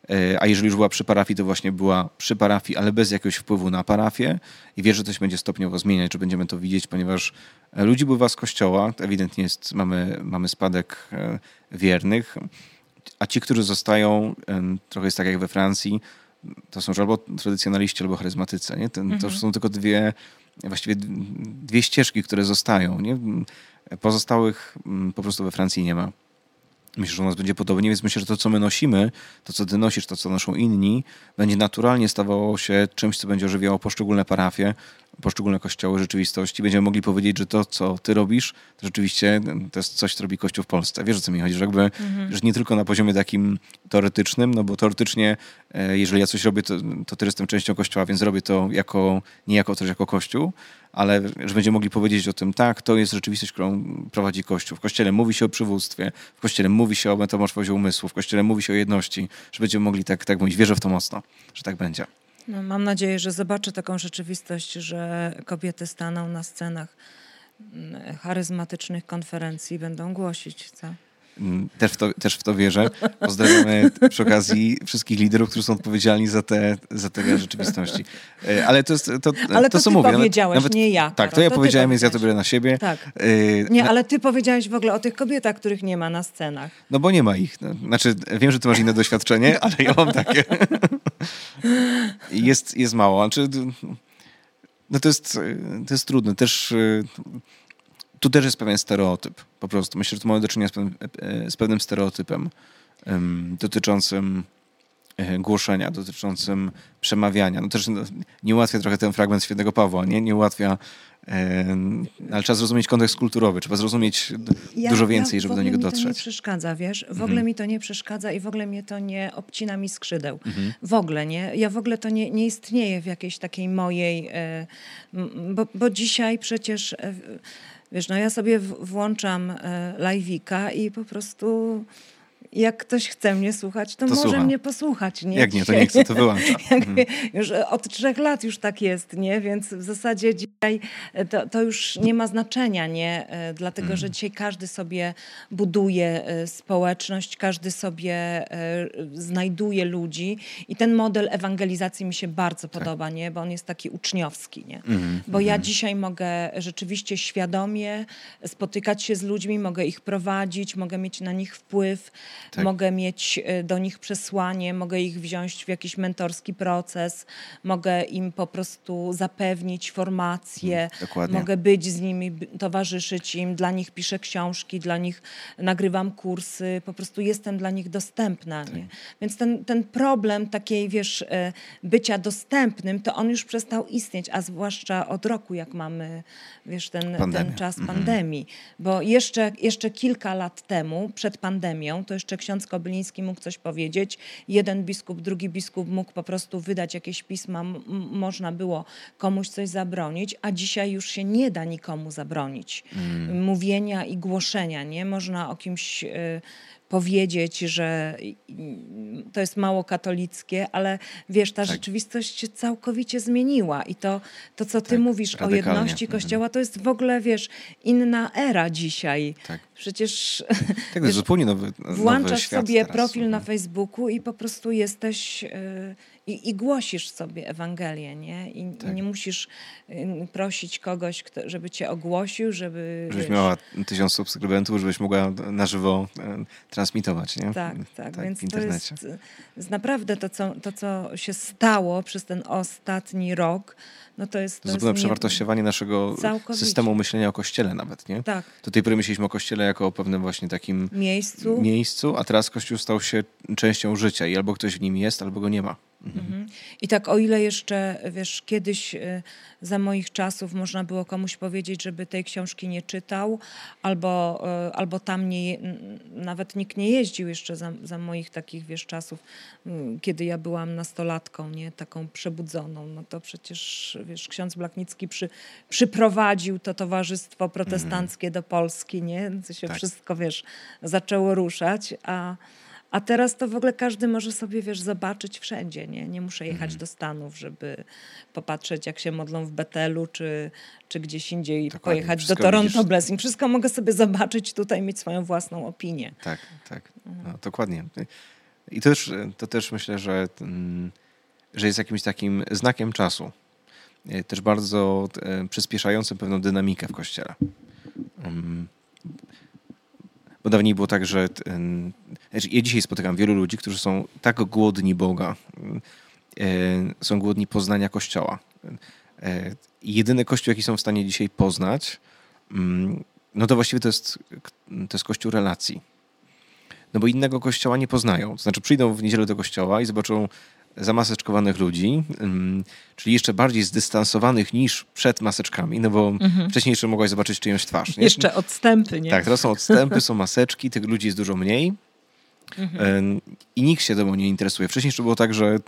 E, a jeżeli już była przy parafii, to właśnie była przy parafii, ale bez jakiegoś wpływu na parafię. I wierzę, że to się będzie stopniowo zmieniać, że będziemy to widzieć, ponieważ e, ludzi bywa z kościoła. Ewidentnie jest, mamy, mamy spadek wiernych a ci, którzy zostają, trochę jest tak jak we Francji, to są albo tradycjonaliści, albo charyzmatycy. Nie? Ten, mhm. To są tylko dwie, właściwie dwie ścieżki, które zostają. Nie? Pozostałych mm, po prostu we Francji nie ma. Myślę, że u nas będzie podobnie, więc myślę, że to, co my nosimy, to, co ty nosisz, to, co noszą inni, będzie naturalnie stawało się czymś, co będzie ożywiało poszczególne parafie, poszczególne kościoły rzeczywistości. Będziemy mogli powiedzieć, że to, co ty robisz, to rzeczywiście to jest coś, co robi Kościół w Polsce. Wiesz, o co mi chodzi? Że jakby, mhm. że nie tylko na poziomie takim teoretycznym, no bo teoretycznie, e, jeżeli ja coś robię, to, to ty jestem częścią Kościoła, więc robię to jako, nie jako też jako Kościół, ale że będziemy mogli powiedzieć o tym, tak, to jest rzeczywistość, którą prowadzi Kościół. W Kościele mówi się o przywództwie, w Kościele mówi się o metamorfozie umysłu, w Kościele mówi się o jedności, że będziemy mogli tak, tak mówić. Wierzę w to mocno, że tak będzie. No, mam nadzieję, że zobaczę taką rzeczywistość, że kobiety staną na scenach charyzmatycznych konferencji i będą głosić. Co? Mm, też w, to, też w to wierzę. Pozdrawiamy przy okazji wszystkich liderów, którzy są odpowiedzialni za te, za te rzeczywistości. E, ale to jest to, ale to, to co ty mówię. powiedziałeś, nawet, nie ja. Tak, to ja to powiedziałem, więc ja to biorę na siebie. Tak. E, nie, ale ty powiedziałeś w ogóle o tych kobietach, których nie ma na scenach. No bo nie ma ich. No. Znaczy, wiem, że ty masz inne doświadczenie, (laughs) ale ja mam takie. jest, jest mało. Znaczy, no to jest, to jest trudne. Też tu też jest pewien stereotyp po prostu. Myślę, że tu mamy do czynienia z pewnym, z pewnym stereotypem um, dotyczącym e, głoszenia, dotyczącym przemawiania. No też nie ułatwia trochę ten fragment świętego Pawła, nie? Nie ułatwia ale trzeba zrozumieć kontekst kulturowy, trzeba zrozumieć ja, dużo więcej, ja żeby do niego dotrzeć. mi to nie przeszkadza, wiesz? W ogóle mhm. mi to nie przeszkadza i w ogóle mnie to nie obcina mi skrzydeł. Mhm. W ogóle, nie? Ja w ogóle to nie, nie istnieje w jakiejś takiej mojej... E, bo, bo dzisiaj przecież e, Wiesz, no ja sobie włączam e, live'ika i po prostu jak ktoś chce mnie słuchać, to, to może słucha. mnie posłuchać. Nie? Jak nie, to nie chce, to (laughs) wyłącza. Mhm. już od trzech lat już tak jest, nie? Więc w zasadzie dzisiaj e, to, to już nie ma znaczenia, nie? E, dlatego, że mhm. dzisiaj każdy sobie buduje e, społeczność, każdy sobie znajduje ludzi i ten model ewangelizacji mi się bardzo tak. podoba, nie? Bo on jest taki uczniowski, nie? Mm, Bo ja dzisiaj mogę rzeczywiście świadomie spotykać się z ludźmi, mogę ich prowadzić, mogę mieć na nich wpływ, tak. mogę mieć e, do nich przesłanie, mogę ich wziąć w jakiś mentorski proces, mogę im po prostu zapewnić formacje, mm, mogę być z nimi, towarzyszyć im, dla nich piszę książki, dla nich nagrywam kursy, po prostu jestem dla nich dostępna. Tak. Nie? Więc ten, ten problem takiej, wiesz, e, bycia dostępnym, to on już przestał istnieć, a zwłaszcza od roku, jak mamy, wiesz, ten, ten czas mhm. pandemii. Bo jeszcze, jeszcze kilka lat temu, przed pandemią, to jeszcze ksiądz Kobyliński mógł coś powiedzieć, jeden biskup, drugi biskup mógł po prostu wydać jakieś pisma, można było komuś coś zabronić, a dzisiaj już się nie da nikomu zabronić mm. mówienia i głoszenia, nie? Można o kimś y, powiedzieć, że to jest mało katolickie, ale wiesz, ta tak. rzeczywistość się całkowicie zmieniła i to, to co ty tak, mówisz o jedności mhm. Kościoła, to jest w ogóle, wiesz, inna era dzisiaj. Tak. Przecież (laughs) tak, wiesz, zupełnie nowy, nowy włączasz sobie teraz. profil na Facebooku i po prostu jesteś... Yy, i, i głosisz sobie Ewangelię, nie? I, tak. nie musisz prosić kogoś, kto, żeby cię ogłosił, żeby... Żebyś wiesz, miała tysiąc subskrybentów, żebyś mogła na żywo transmitować, nie? Tak, tak, tak więc to jest, naprawdę to co, to, co się stało przez ten ostatni rok, no to jest... To, zupełne przewartościowanie naszego systemu myślenia o Kościele nawet, nie? Tak. Do tej pory myśleliśmy o Kościele jako o pewnym właśnie takim miejscu, miejscu a teraz Kościół stał się częścią życia i albo ktoś w nim jest, albo go nie ma. Mhm. I tak o ile jeszcze, wiesz, kiedyś y, za moich czasów można było komuś powiedzieć, żeby tej książki nie czytał, albo, y, albo tam nie, nawet nikt nie jeździł jeszcze za, za moich takich, wiesz, czasów, y, kiedy ja byłam nastolatką, nie, taką przebudzoną, no to przecież, wiesz, ksiądz Blachnicki przy, przyprowadził to towarzystwo protestanckie mhm. do Polski, nie, to się tak. wszystko, wiesz, zaczęło ruszać, a a teraz to w ogóle każdy może sobie, wiesz, zobaczyć wszędzie, nie? Nie muszę jechać mhm. do Stanów, żeby popatrzeć, jak się modlą w Betelu, czy, czy gdzieś indziej Dokładnie. pojechać do Toronto widzisz... Blessing. Wszystko mogę sobie zobaczyć tutaj, mieć swoją własną opinię. Tak, tak. No, dokładnie. I to też, to też myślę, że, mm, że jest jakimś takim znakiem czasu. E, też bardzo e, przyspieszającym pewną dynamikę w Kościele. Bo dawniej było tak, że znaczy ja dzisiaj spotykam wielu ludzi, którzy są tak głodni Boga, e, są głodni poznania Kościoła. E, jedyny Kościół, jaki są w stanie dzisiaj poznać, mm, no to właściwie to jest, to jest Kościół relacji. No bo innego Kościoła nie poznają. To znaczy przyjdą w niedzielę do Kościoła i zobaczą zamaseczkowanych ludzi, czyli jeszcze bardziej zdystansowanych niż przed maseczkami, no bo mhm. wcześniej jeszcze mogłaś zobaczyć czyjąś twarz. Nie? Jeszcze odstępy, nie? Tak, teraz są odstępy, są maseczki, tych ludzi jest dużo mniej. Mhm. I nikt się temu nie interesuje. Wcześniej jeszcze było tak, że,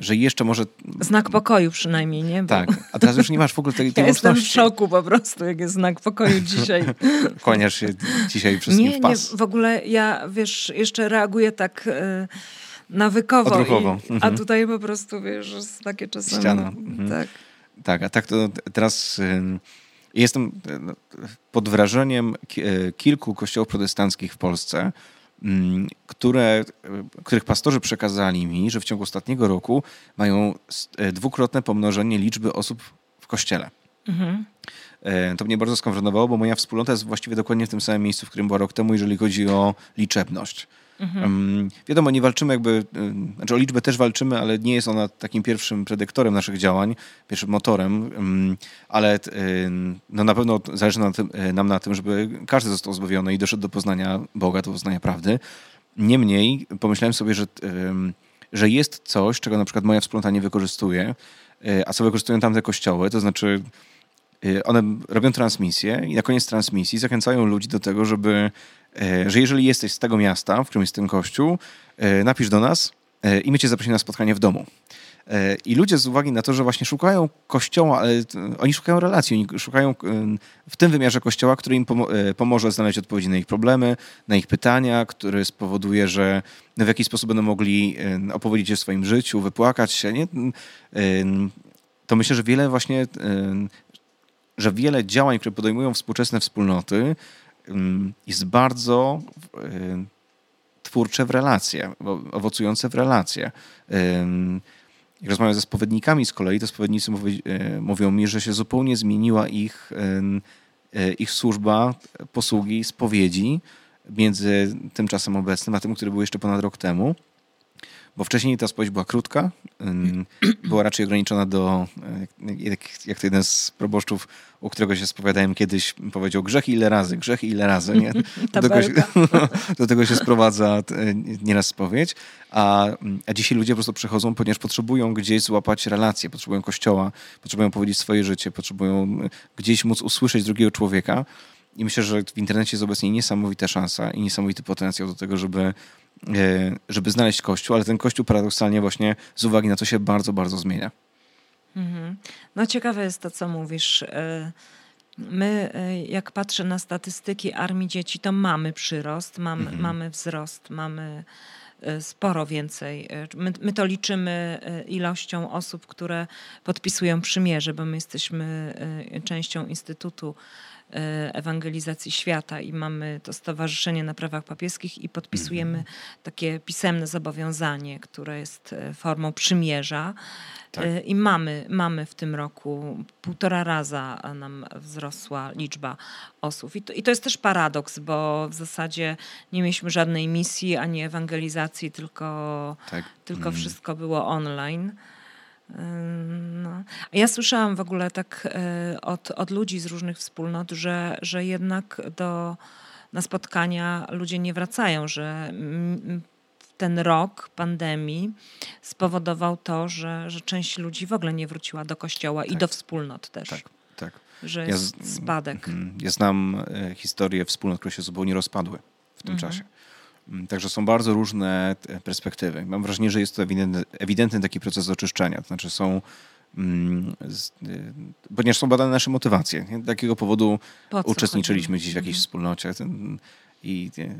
że jeszcze może... Znak pokoju przynajmniej, nie? Bo... Tak, a teraz już nie masz w ogóle tej, (laughs) tej ja Jestem w szoku po prostu, jak jest znak pokoju dzisiaj. (laughs) Kłaniasz się dzisiaj wszystkim nie, w pas. Nie, w ogóle ja, wiesz, jeszcze reaguję tak... Yy nawykowo. Odruchowo. I, mhm. A tutaj po prostu, wiesz, jest takie czasami... Ściana. Mhm. Tak. Tak, a tak to teraz jestem pod wrażeniem e, kilku kościołów protestanckich w Polsce, które, których pastorzy przekazali mi, że w ciągu ostatniego roku mają e, dwukrotne pomnożenie liczby osób w kościele. Mhm. E, to mnie bardzo skonfrontowało, bo moja wspólnota jest właściwie dokładnie w tym samym miejscu, w którym była rok temu, jeżeli chodzi o liczebność. Mhm. wiadomo, nie walczymy jakby, znaczy o liczbę też walczymy, ale nie jest ona takim pierwszym predyktorem naszych działań, pierwszym motorem, ale no na pewno zależy nam na, tym, e, nam na tym, żeby każdy został zbawiony i doszedł do poznania Boga, do poznania prawdy. Niemniej pomyślałem sobie, że, że jest coś, czego na przykład moja wspólnota nie wykorzystuje, e, a co wykorzystują tamte kościoły, to znaczy one robią transmisję i na koniec transmisji zachęcają ludzi do tego, żeby E, że jeżeli jesteś z tego miasta, w którym jest ten kościół, e, napisz do nas e, i my cię zaprosimy na spotkanie w domu. I ludzie z uwagi na to, że właśnie szukają kościoła, ale oni szukają relacji, oni szukają w tym wymiarze kościoła, który im pomoże znaleźć odpowiedzi na ich problemy, na ich pytania, który spowoduje, że w jakiś sposób będą mogli opowiedzieć o swoim życiu, wypłakać się. Nie? To myślę, że wiele właśnie, że wiele działań, które podejmują współczesne wspólnoty, jest bardzo twórcze w relacje, owocujące w relacje. Jak rozmawiam ze spowiednikami z kolei, to spowiednicy e, mówią mi, że się zupełnie zmieniła ich, ich służba posługi, spowiedzi między tym czasem obecnym, a tym, który był jeszcze ponad rok temu. Bo wcześniej ta spowiedź była krótka, (clears throat) była raczej ograniczona do, e, jak, jak to jeden z proboszczów, u którego się spowiadałem kiedyś, powiedział grzech ile razy, grzech ile razy. Nie? (laughs) Do, tego się, (laughs) do tego się sprowadza e, nieraz spowiedź. A, a dzisiaj ludzie po prostu przychodzą, ponieważ potrzebują gdzieś złapać relacje, potrzebują kościoła, potrzebują powiedzieć swoje życie, potrzebują gdzieś móc usłyszeć drugiego człowieka. I myślę, że w internecie jest obecnie niesamowita szansa i niesamowity potencjał do tego, żeby żeby znaleźć kościół, ale ten kościół paradoksalnie właśnie z uwagi na to się bardzo, bardzo zmienia. Mhm. No ciekawe jest to, co mówisz. E, my, e, jak patrzę na statystyki armii dzieci, to mamy przyrost, mamy, mhm. mamy wzrost, mamy sporo więcej. My, my, to liczymy ilością osób, które podpisują przymierze, bo my jesteśmy częścią Instytutu E, ewangelizacji świata i mamy to Stowarzyszenie na Prawach Papieskich i podpisujemy mhm. takie pisemne zobowiązanie, które jest e, formą przymierza. Tak. E, I mamy, mamy w tym roku półtora raza nam wzrosła liczba osób. I to, I to jest też paradoks, bo w zasadzie nie mieliśmy żadnej misji ani ewangelizacji, tylko, tak. tylko mm. wszystko było online. No. Ja słyszałam w ogóle tak od, od ludzi z różnych wspólnot, że, że jednak do, na spotkania ludzie nie wracają, że ten rok pandemii spowodował to, że, że część ludzi w ogóle nie wróciła do kościoła tak. i do wspólnot też. Tak, tak. Że jest ja z, spadek. Mhm. Ja znam e, historię wspólnot, które się zupełnie rozpadły w tym mhm. czasie. Mm, także są bardzo różne e, perspektywy. Mam wrażenie, że jest to ewidentny, ewidentny taki proces oczyszczenia. To znaczy są mm, e, ponieważ są badane nasze motywacje. Nie? Takiego powodu uczestniczyliśmy dziś w jakiejś mhm. wspólnocie. Ten, i nie,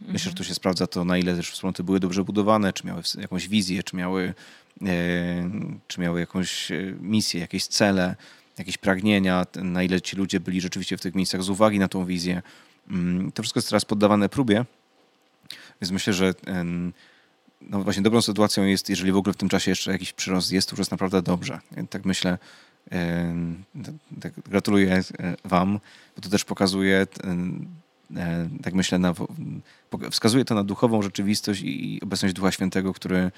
myślę, że tu się sprawdza to, na ile też wspólnoty były dobrze budowane, czy miały jakąś wizję, czy miały, e, czy miały jakąś misję, jakieś cele, jakieś pragnienia, na ile ci ludzie byli rzeczywiście w tych miejscach z uwagi na tą wizję. Mm, to wszystko jest teraz poddawane próbie, więc myślę, że no właśnie dobrą sytuacją jest, jeżeli w ogóle w tym czasie jeszcze jakiś przyrost jest, to już jest naprawdę dobrze. Tak myślę, tak gratuluję e, Wam, bo to też pokazuje E, tak myślę, na, wskazuje to na duchową rzeczywistość i obecność Ducha Świętego, który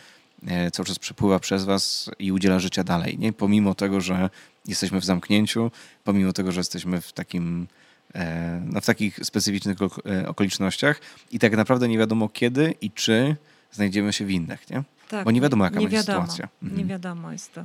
e, cały czas przepływa przez was i udziela życia dalej. Nie? Pomimo tego, że jesteśmy w zamknięciu, pomimo tego, że jesteśmy w takim no, w takich specyficznych okolicznościach i tak naprawdę nie wiadomo kiedy i czy znajdziemy się w innych, nie? Tak, Bo nie wiadomo, jaka nie będzie wiadomo, sytuacja. Mhm. Nie wiadomo jest to.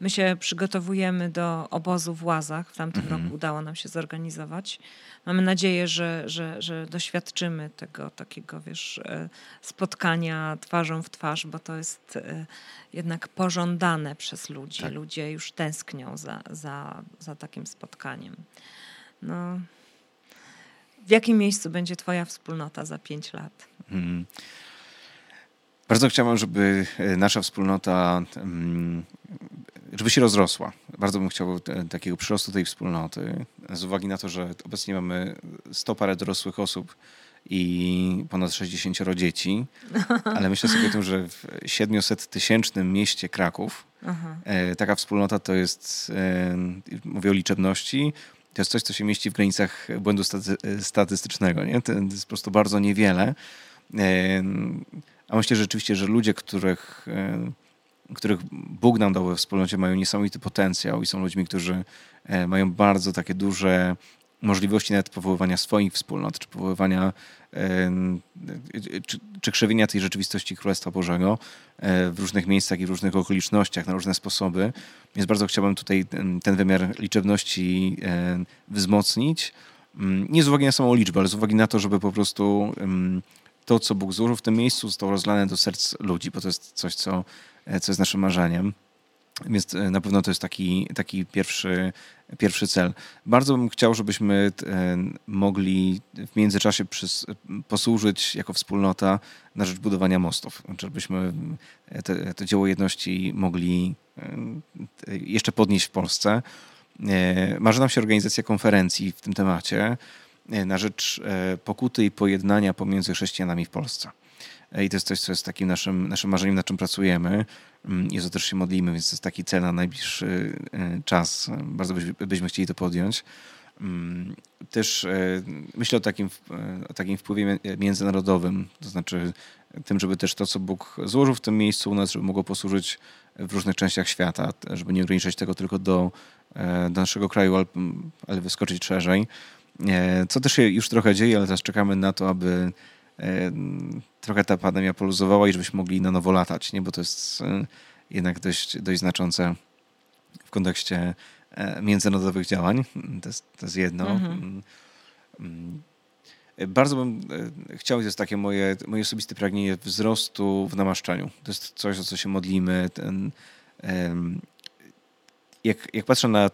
My się przygotowujemy do obozu w Łazach. W tamtym mhm. roku udało nam się zorganizować. Mamy nadzieję, że, że, że doświadczymy tego takiego, wiesz, e, spotkania twarzą w twarz, bo to jest e, jednak pożądane przez ludzi. Tak. Ludzie już tęsknią za, za, za takim spotkaniem. No. W jakim miejscu będzie Twoja wspólnota za pięć lat? Mhm. Bardzo chciałbym, żeby e, nasza wspólnota mm, żeby się rozrosła. Bardzo bym chciał takiego przyrostu tej wspólnoty, z uwagi na to, że obecnie mamy 100 parę dorosłych osób i ponad 60 dzieci, (laughs) ale myślę sobie o tym, że w 700-tysięcznym mieście Kraków Aha. E, taka wspólnota to jest, e, mówię o liczebności, to jest coś, co się mieści w granicach błędu statystycznego. Nie? To jest po prostu bardzo niewiele. A myślę że rzeczywiście, że ludzie, których których Bóg nam dał we wspólnocie, mają niesamowity potencjał i są ludźmi, którzy e, mają bardzo takie duże możliwości nawet powoływania swoich wspólnot, czy powoływania, czy, czy krzewienia tej rzeczywistości Królestwa Bożego e, w różnych miejscach i w różnych okolicznościach, na różne sposoby. Więc bardzo chciałbym tutaj ten, wymiar liczebności wzmocnić. Nie z uwagi na samą liczbę, ale z uwagi na to, żeby po prostu to, co Bóg złożył w tym miejscu, zostało rozlane do serc ludzi, bo to jest coś, co E, co jest naszym marzeniem. Więc e, na pewno to jest taki, taki pierwszy, pierwszy cel. Bardzo bym chciał, żebyśmy e, mogli w międzyczasie posłużyć jako wspólnota na rzecz budowania mostów. Żebyśmy te, to dzieło jedności mogli jeszcze podnieść w Polsce. Marzy nam się organizacja konferencji w tym temacie na rzecz pokuty i pojednania pomiędzy chrześcijanami w Polsce. I to jest coś, co jest takim naszym, naszym marzeniem, na czym pracujemy. Mm, to też się modlimy, więc to jest taki cel na najbliższy e, czas. Bardzo byśmy, chcieli to podjąć. Mm, też e, myślę o takim, e, o takim wpływie międzynarodowym, to znaczy tym, żeby też to, co Bóg złożył w tym miejscu u nas, żeby mogło posłużyć w różnych częściach świata, żeby nie ograniczać tego tylko do, do naszego kraju, ale wyskoczyć szerzej. Co też się już trochę dzieje, ale teraz czekamy na to, aby trochę ta pandemia poluzowała i żebyśmy mogli na nowo latać, nie? bo to jest e, jednak dość, dość znaczące w kontekście e, międzynarodowych działań. To jest, to jest jedno. Mhm. Mm, mm. Bardzo bym e, chciał, to jest takie moje, moje osobiste pragnienie wzrostu w namaszczaniu. To jest coś, o co się modlimy. Ten, jak, jak patrzę na,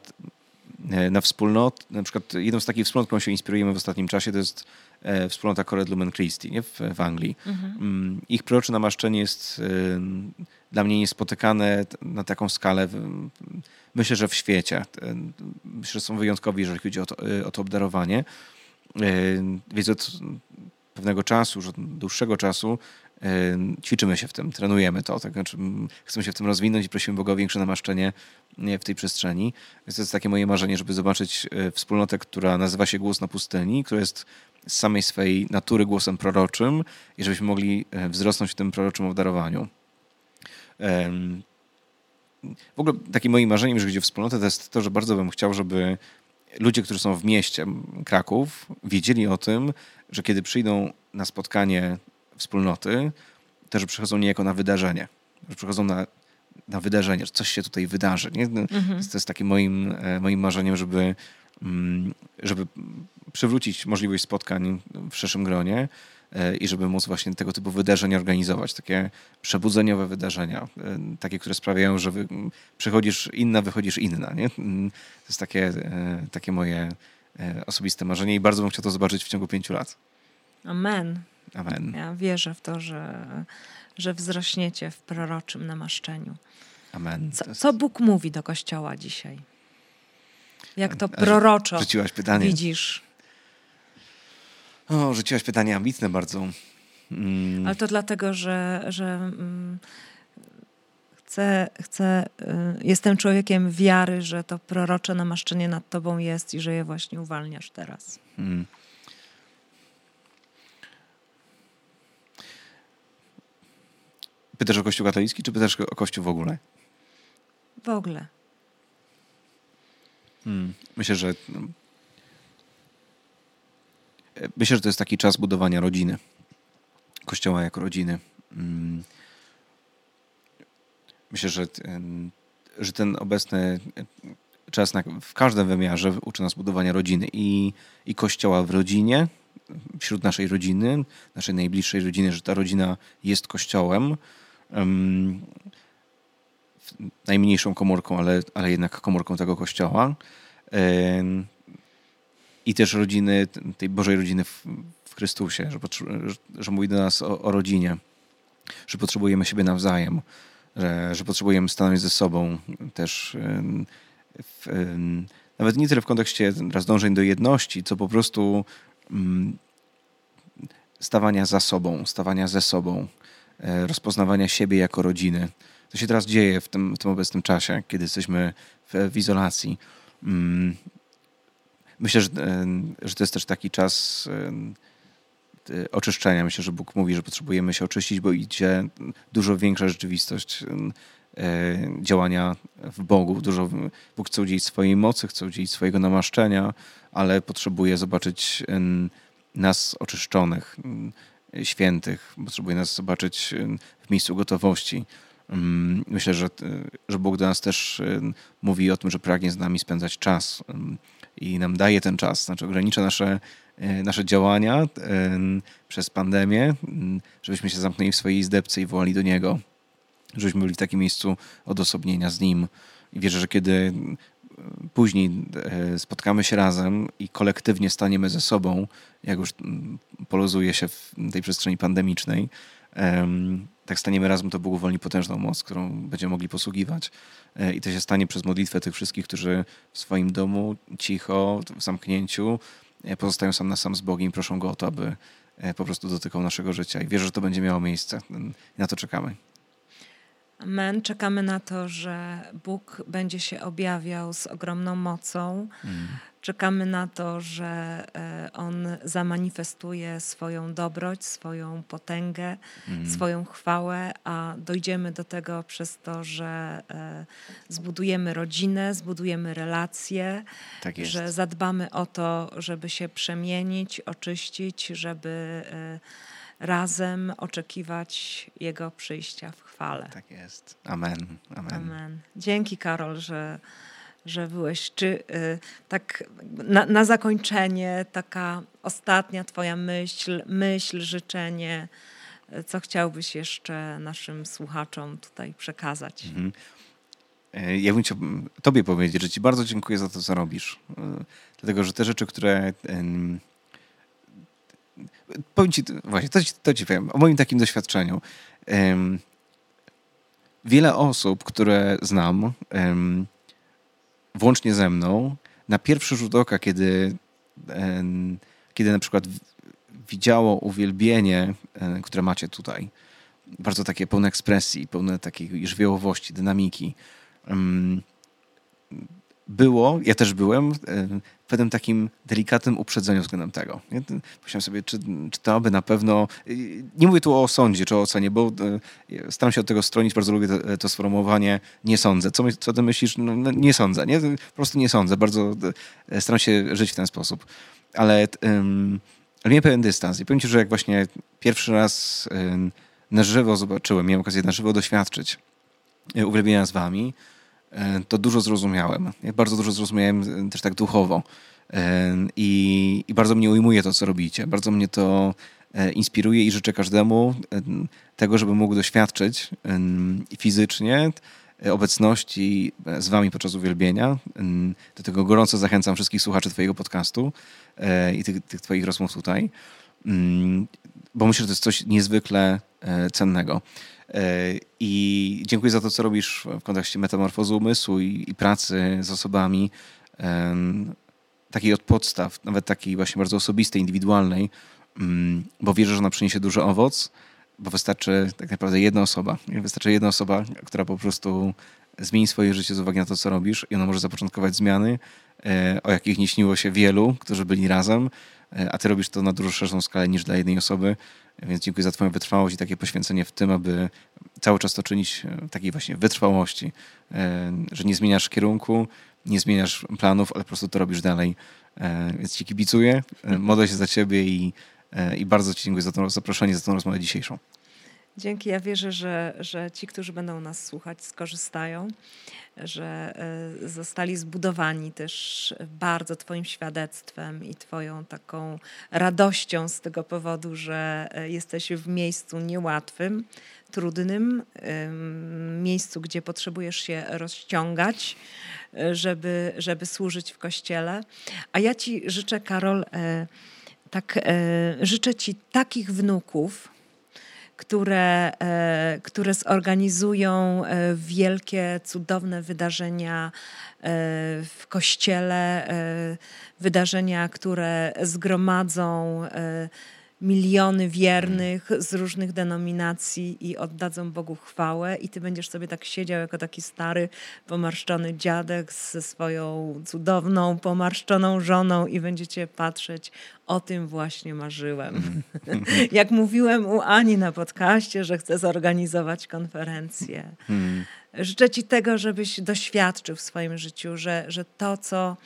na wspólnot, na przykład jedną z takich wspólnot, którą się inspirujemy w ostatnim czasie, to jest E, wspólnota Cored Lumen Christi nie? W, w Anglii. Mhm. Mm, ich prorocze namaszczenie jest dla mnie niespotykane na taką skalę. Myślę, że w świecie. Myślę, że są wyjątkowi, jeżeli chodzi o to, e, o to obdarowanie. E, więc od pewnego czasu, już od dłuższego czasu ćwiczymy się w tym, trenujemy to. Tak? Znaczy, chcemy się w tym rozwinąć i prosimy Boga o większe namaszczenie w tej przestrzeni. Więc to jest takie moje marzenie, żeby zobaczyć wspólnotę, która nazywa się Głos na pustyni, która jest z samej swojej natury głosem proroczym i żebyśmy mogli e, wzrosnąć w tym proroczym obdarowaniu. w ogóle takim moim marzeniem, jeżeli chodzi o wspólnotę, to jest to, że bardzo bym chciał, żeby ludzie, którzy są w mieście Kraków, wiedzieli o tym, że kiedy przyjdą na spotkanie wspólnoty, to że przychodzą niejako na wydarzenie. Że przychodzą na, na wydarzenie, że coś się tutaj wydarzy. Nie? No, mhm. To jest takim moim, e, moim marzeniem, żeby, mm, żeby przywrócić możliwość spotkań w szerszym gronie e, i żeby móc właśnie tego typu wydarzenia organizować, takie przebudzeniowe wydarzenia, e, takie, które sprawiają, że przychodzisz inna, wychodzisz inna. Nie? Mm, to jest takie, takie moje osobiste marzenie i bardzo bym chciał to zobaczyć w ciągu pięciu lat. Amen. Amen. Ja wierzę w to, że, że wzrośniecie w proroczym namaszczeniu. Amen. Co, co Bóg mówi do Kościoła dzisiaj? Jak to proroczo rzuciłaś pytanie. widzisz? O, rzuciłaś pytanie ambitne bardzo. Mm. Ale to dlatego, że, że mm, chcę, chcę, y, jestem człowiekiem wiary, że to prorocze namaszczenie nad tobą jest i że je właśnie uwalniasz teraz. Mm. Pytasz o Kościół katolicki, czy pytasz o Kościół w ogóle? W ogóle. Hmm. Myślę, że myślę, że to jest taki czas budowania rodziny. Kościoła jako rodziny. Hmm. Myślę, że, że ten obecny czas na, w każdym wymiarze uczy nas budowania rodziny i, i kościoła w rodzinie, wśród naszej rodziny, naszej najbliższej rodziny, że ta rodzina jest kościołem, najmniejszą komórką, ale, ale jednak komórką tego kościoła. I też rodziny, tej Bożej rodziny w, Chrystusie, że, że, mówi do nas o, o, rodzinie, że potrzebujemy siebie nawzajem, że, że potrzebujemy stanąć ze sobą też w, nawet nie tyle w kontekście raz dążeń do jedności, co po prostu stawania za sobą, stawania ze sobą, rozpoznawania siebie jako rodziny. To się teraz dzieje w tym, w tym obecnym czasie, kiedy jesteśmy w, w izolacji. Mm, myślę, że, e, że to jest też taki czas e, oczyszczenia. Myślę, że Bóg mówi, że potrzebujemy się oczyścić, bo idzie dużo większa rzeczywistość działania w Bogu. Dużo, Bóg chce udzielić swojej mocy, chce udzielić swojego namaszczenia, ale potrzebuje zobaczyć nas oczyszczonych, świętych. Potrzebuje nas zobaczyć w miejscu gotowości. Mm, myślę, że, że Bóg do nas też mówi o tym, że pragnie z nami spędzać czas i nam daje ten czas, znaczy ogranicza nasze, nasze działania przez pandemię, żebyśmy się zamknęli w swojej izdebce i wołali do Niego, żebyśmy byli w takim miejscu odosobnienia z Nim. I wierzę, że kiedy później e, spotkamy się razem i kolektywnie staniemy ze sobą, jak już mm, poluzuje się w tej przestrzeni pandemicznej, tak staniemy razem, to Bóg uwolni potężną moc, którą będziemy mogli posługiwać. E, I to się stanie przez modlitwę tych wszystkich, którzy w swoim domu, cicho, w zamknięciu, e, pozostają sam na sam z Bogiem i proszą Go o to, aby po prostu dotykał naszego życia. I wierzę, że to będzie miało miejsce. Na to czekamy. Amen. Czekamy na to, że Bóg będzie się objawiał z ogromną mocą. Mm. Czekamy na to, że e, On zamanifestuje swoją dobroć, swoją potęgę, mm. swoją chwałę, a dojdziemy do tego przez to, że e, zbudujemy rodzinę, zbudujemy relacje, tak że zadbamy o to, żeby się przemienić, oczyścić, żeby e, razem oczekiwać Jego przyjścia w chwale. Tak jest. Amen. Amen. Amen. Dzięki, Karol, że, że byłeś. Czy y, tak na, na zakończenie taka ostatnia Twoja myśl, myśl, życzenie, y, co chciałbyś jeszcze naszym słuchaczom tutaj przekazać? Mhm. E, ja bym chciał Tobie powiedzieć, że Ci bardzo dziękuję za to, co robisz. E, dlatego, że te rzeczy, które powiem ci, właśnie, to, to ci powiem, o moim takim doświadczeniu. Um, wiele osób, które znam, um, włącznie ze mną, na pierwszy rzut oka, kiedy, um, kiedy na przykład widziało uwielbienie, które macie tutaj, bardzo takie pełne ekspresji, pełne takiej żywiołowości, dynamiki, było, ja też byłem w pewnym takim delikatnym uprzedzeniu względem tego. Ja myślałem sobie, czy, czy to aby na pewno... Nie mówię tu o sądzie czy o ocenie, bo staram się od tego stronić, bardzo lubię to, to sformułowanie nie sądzę. Co, co ty myślisz? No, no, nie sądzę, nie? Po prostu nie sądzę. Bardzo staram się żyć w ten sposób. Ale... Um, ale miałem pewien dystans. I powiem ci, że jak właśnie pierwszy raz na żywo zobaczyłem, miałem okazję na żywo doświadczyć e, uwielbienia z wami, e, to dużo zrozumiałem. Bardzo dużo zrozumiałem też tak duchowo. I, I, bardzo mnie ujmuje to, co robicie. Bardzo mnie to e, inspiruje i życzę każdemu tego, żeby mógł doświadczyć fizycznie obecności z wami podczas uwielbienia. Do tego gorąco zachęcam wszystkich słuchaczy twojego podcastu i tych, tych twoich rozmów tutaj. Bo myślę, że to jest coś niezwykle e, cennego. E, I dziękuję za to, co robisz w kontekście metamorfozy umysłu i, i pracy z osobami takiej od podstaw, nawet takiej właśnie bardzo osobistej, indywidualnej, mm, bo wierzę, że ona przyniesie duży owoc, bo wystarczy tak naprawdę jedna osoba. Wystarczy jedna osoba, która po prostu zmieni swoje życie z uwagi na to, co robisz i ona może zapoczątkować zmiany, e, o jakich nie śniło się wielu, którzy byli razem, E, a ty robisz to na dużo szerszą skalę niż dla jednej osoby, więc dziękuję za twoją wytrwałość i takie poświęcenie w tym, aby cały czas to czynić w takiej właśnie wytrwałości, e, że nie zmieniasz kierunku, nie zmieniasz planów, ale po prostu to robisz dalej. E, więc ci kibicuję, modlę się za ciebie i, i bardzo ci dziękuję za to zaproszenie, za tą rozmowę dzisiejszą. Dzięki. Ja wierzę, że, że ci, którzy będą nas słuchać, skorzystają, że e, zostali zbudowani też bardzo Twoim świadectwem i Twoją taką radością z tego powodu, że e, jesteś w miejscu niełatwym, trudnym, miejscu, gdzie potrzebujesz się rozciągać, e, żeby, żeby służyć w kościele. A ja Ci życzę, Karol, tak, życzę Ci takich wnuków, które, e, które zorganizują e, wielkie, cudowne wydarzenia e, w kościele, wydarzenia, które zgromadzą miliony wiernych z różnych denominacji i oddadzą Bogu chwałę i ty będziesz sobie tak siedział jako taki stary, pomarszczony dziadek ze swoją cudowną, pomarszczoną żoną i będziecie patrzeć, o tym właśnie marzyłem. (laughs) Jak mówiłem u Ani na podcaście, że chcę zorganizować konferencję. Życzę Ci tego, żebyś doświadczył w swoim życiu, że, że to, co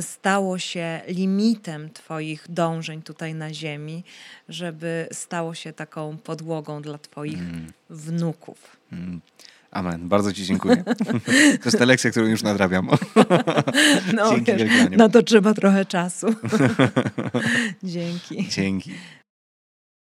stało się limitem Twoich dążeń tutaj na Ziemi, żeby stało się taką podłogą dla Twoich mm. wnuków. Mm. Amen. Bardzo Ci dziękuję. (laughs) To jest ta lekcja, którą już nadrabiam. No, (laughs) Dzięki wiesz, na to trzeba trochę czasu. (laughs) Dzięki. Dzięki.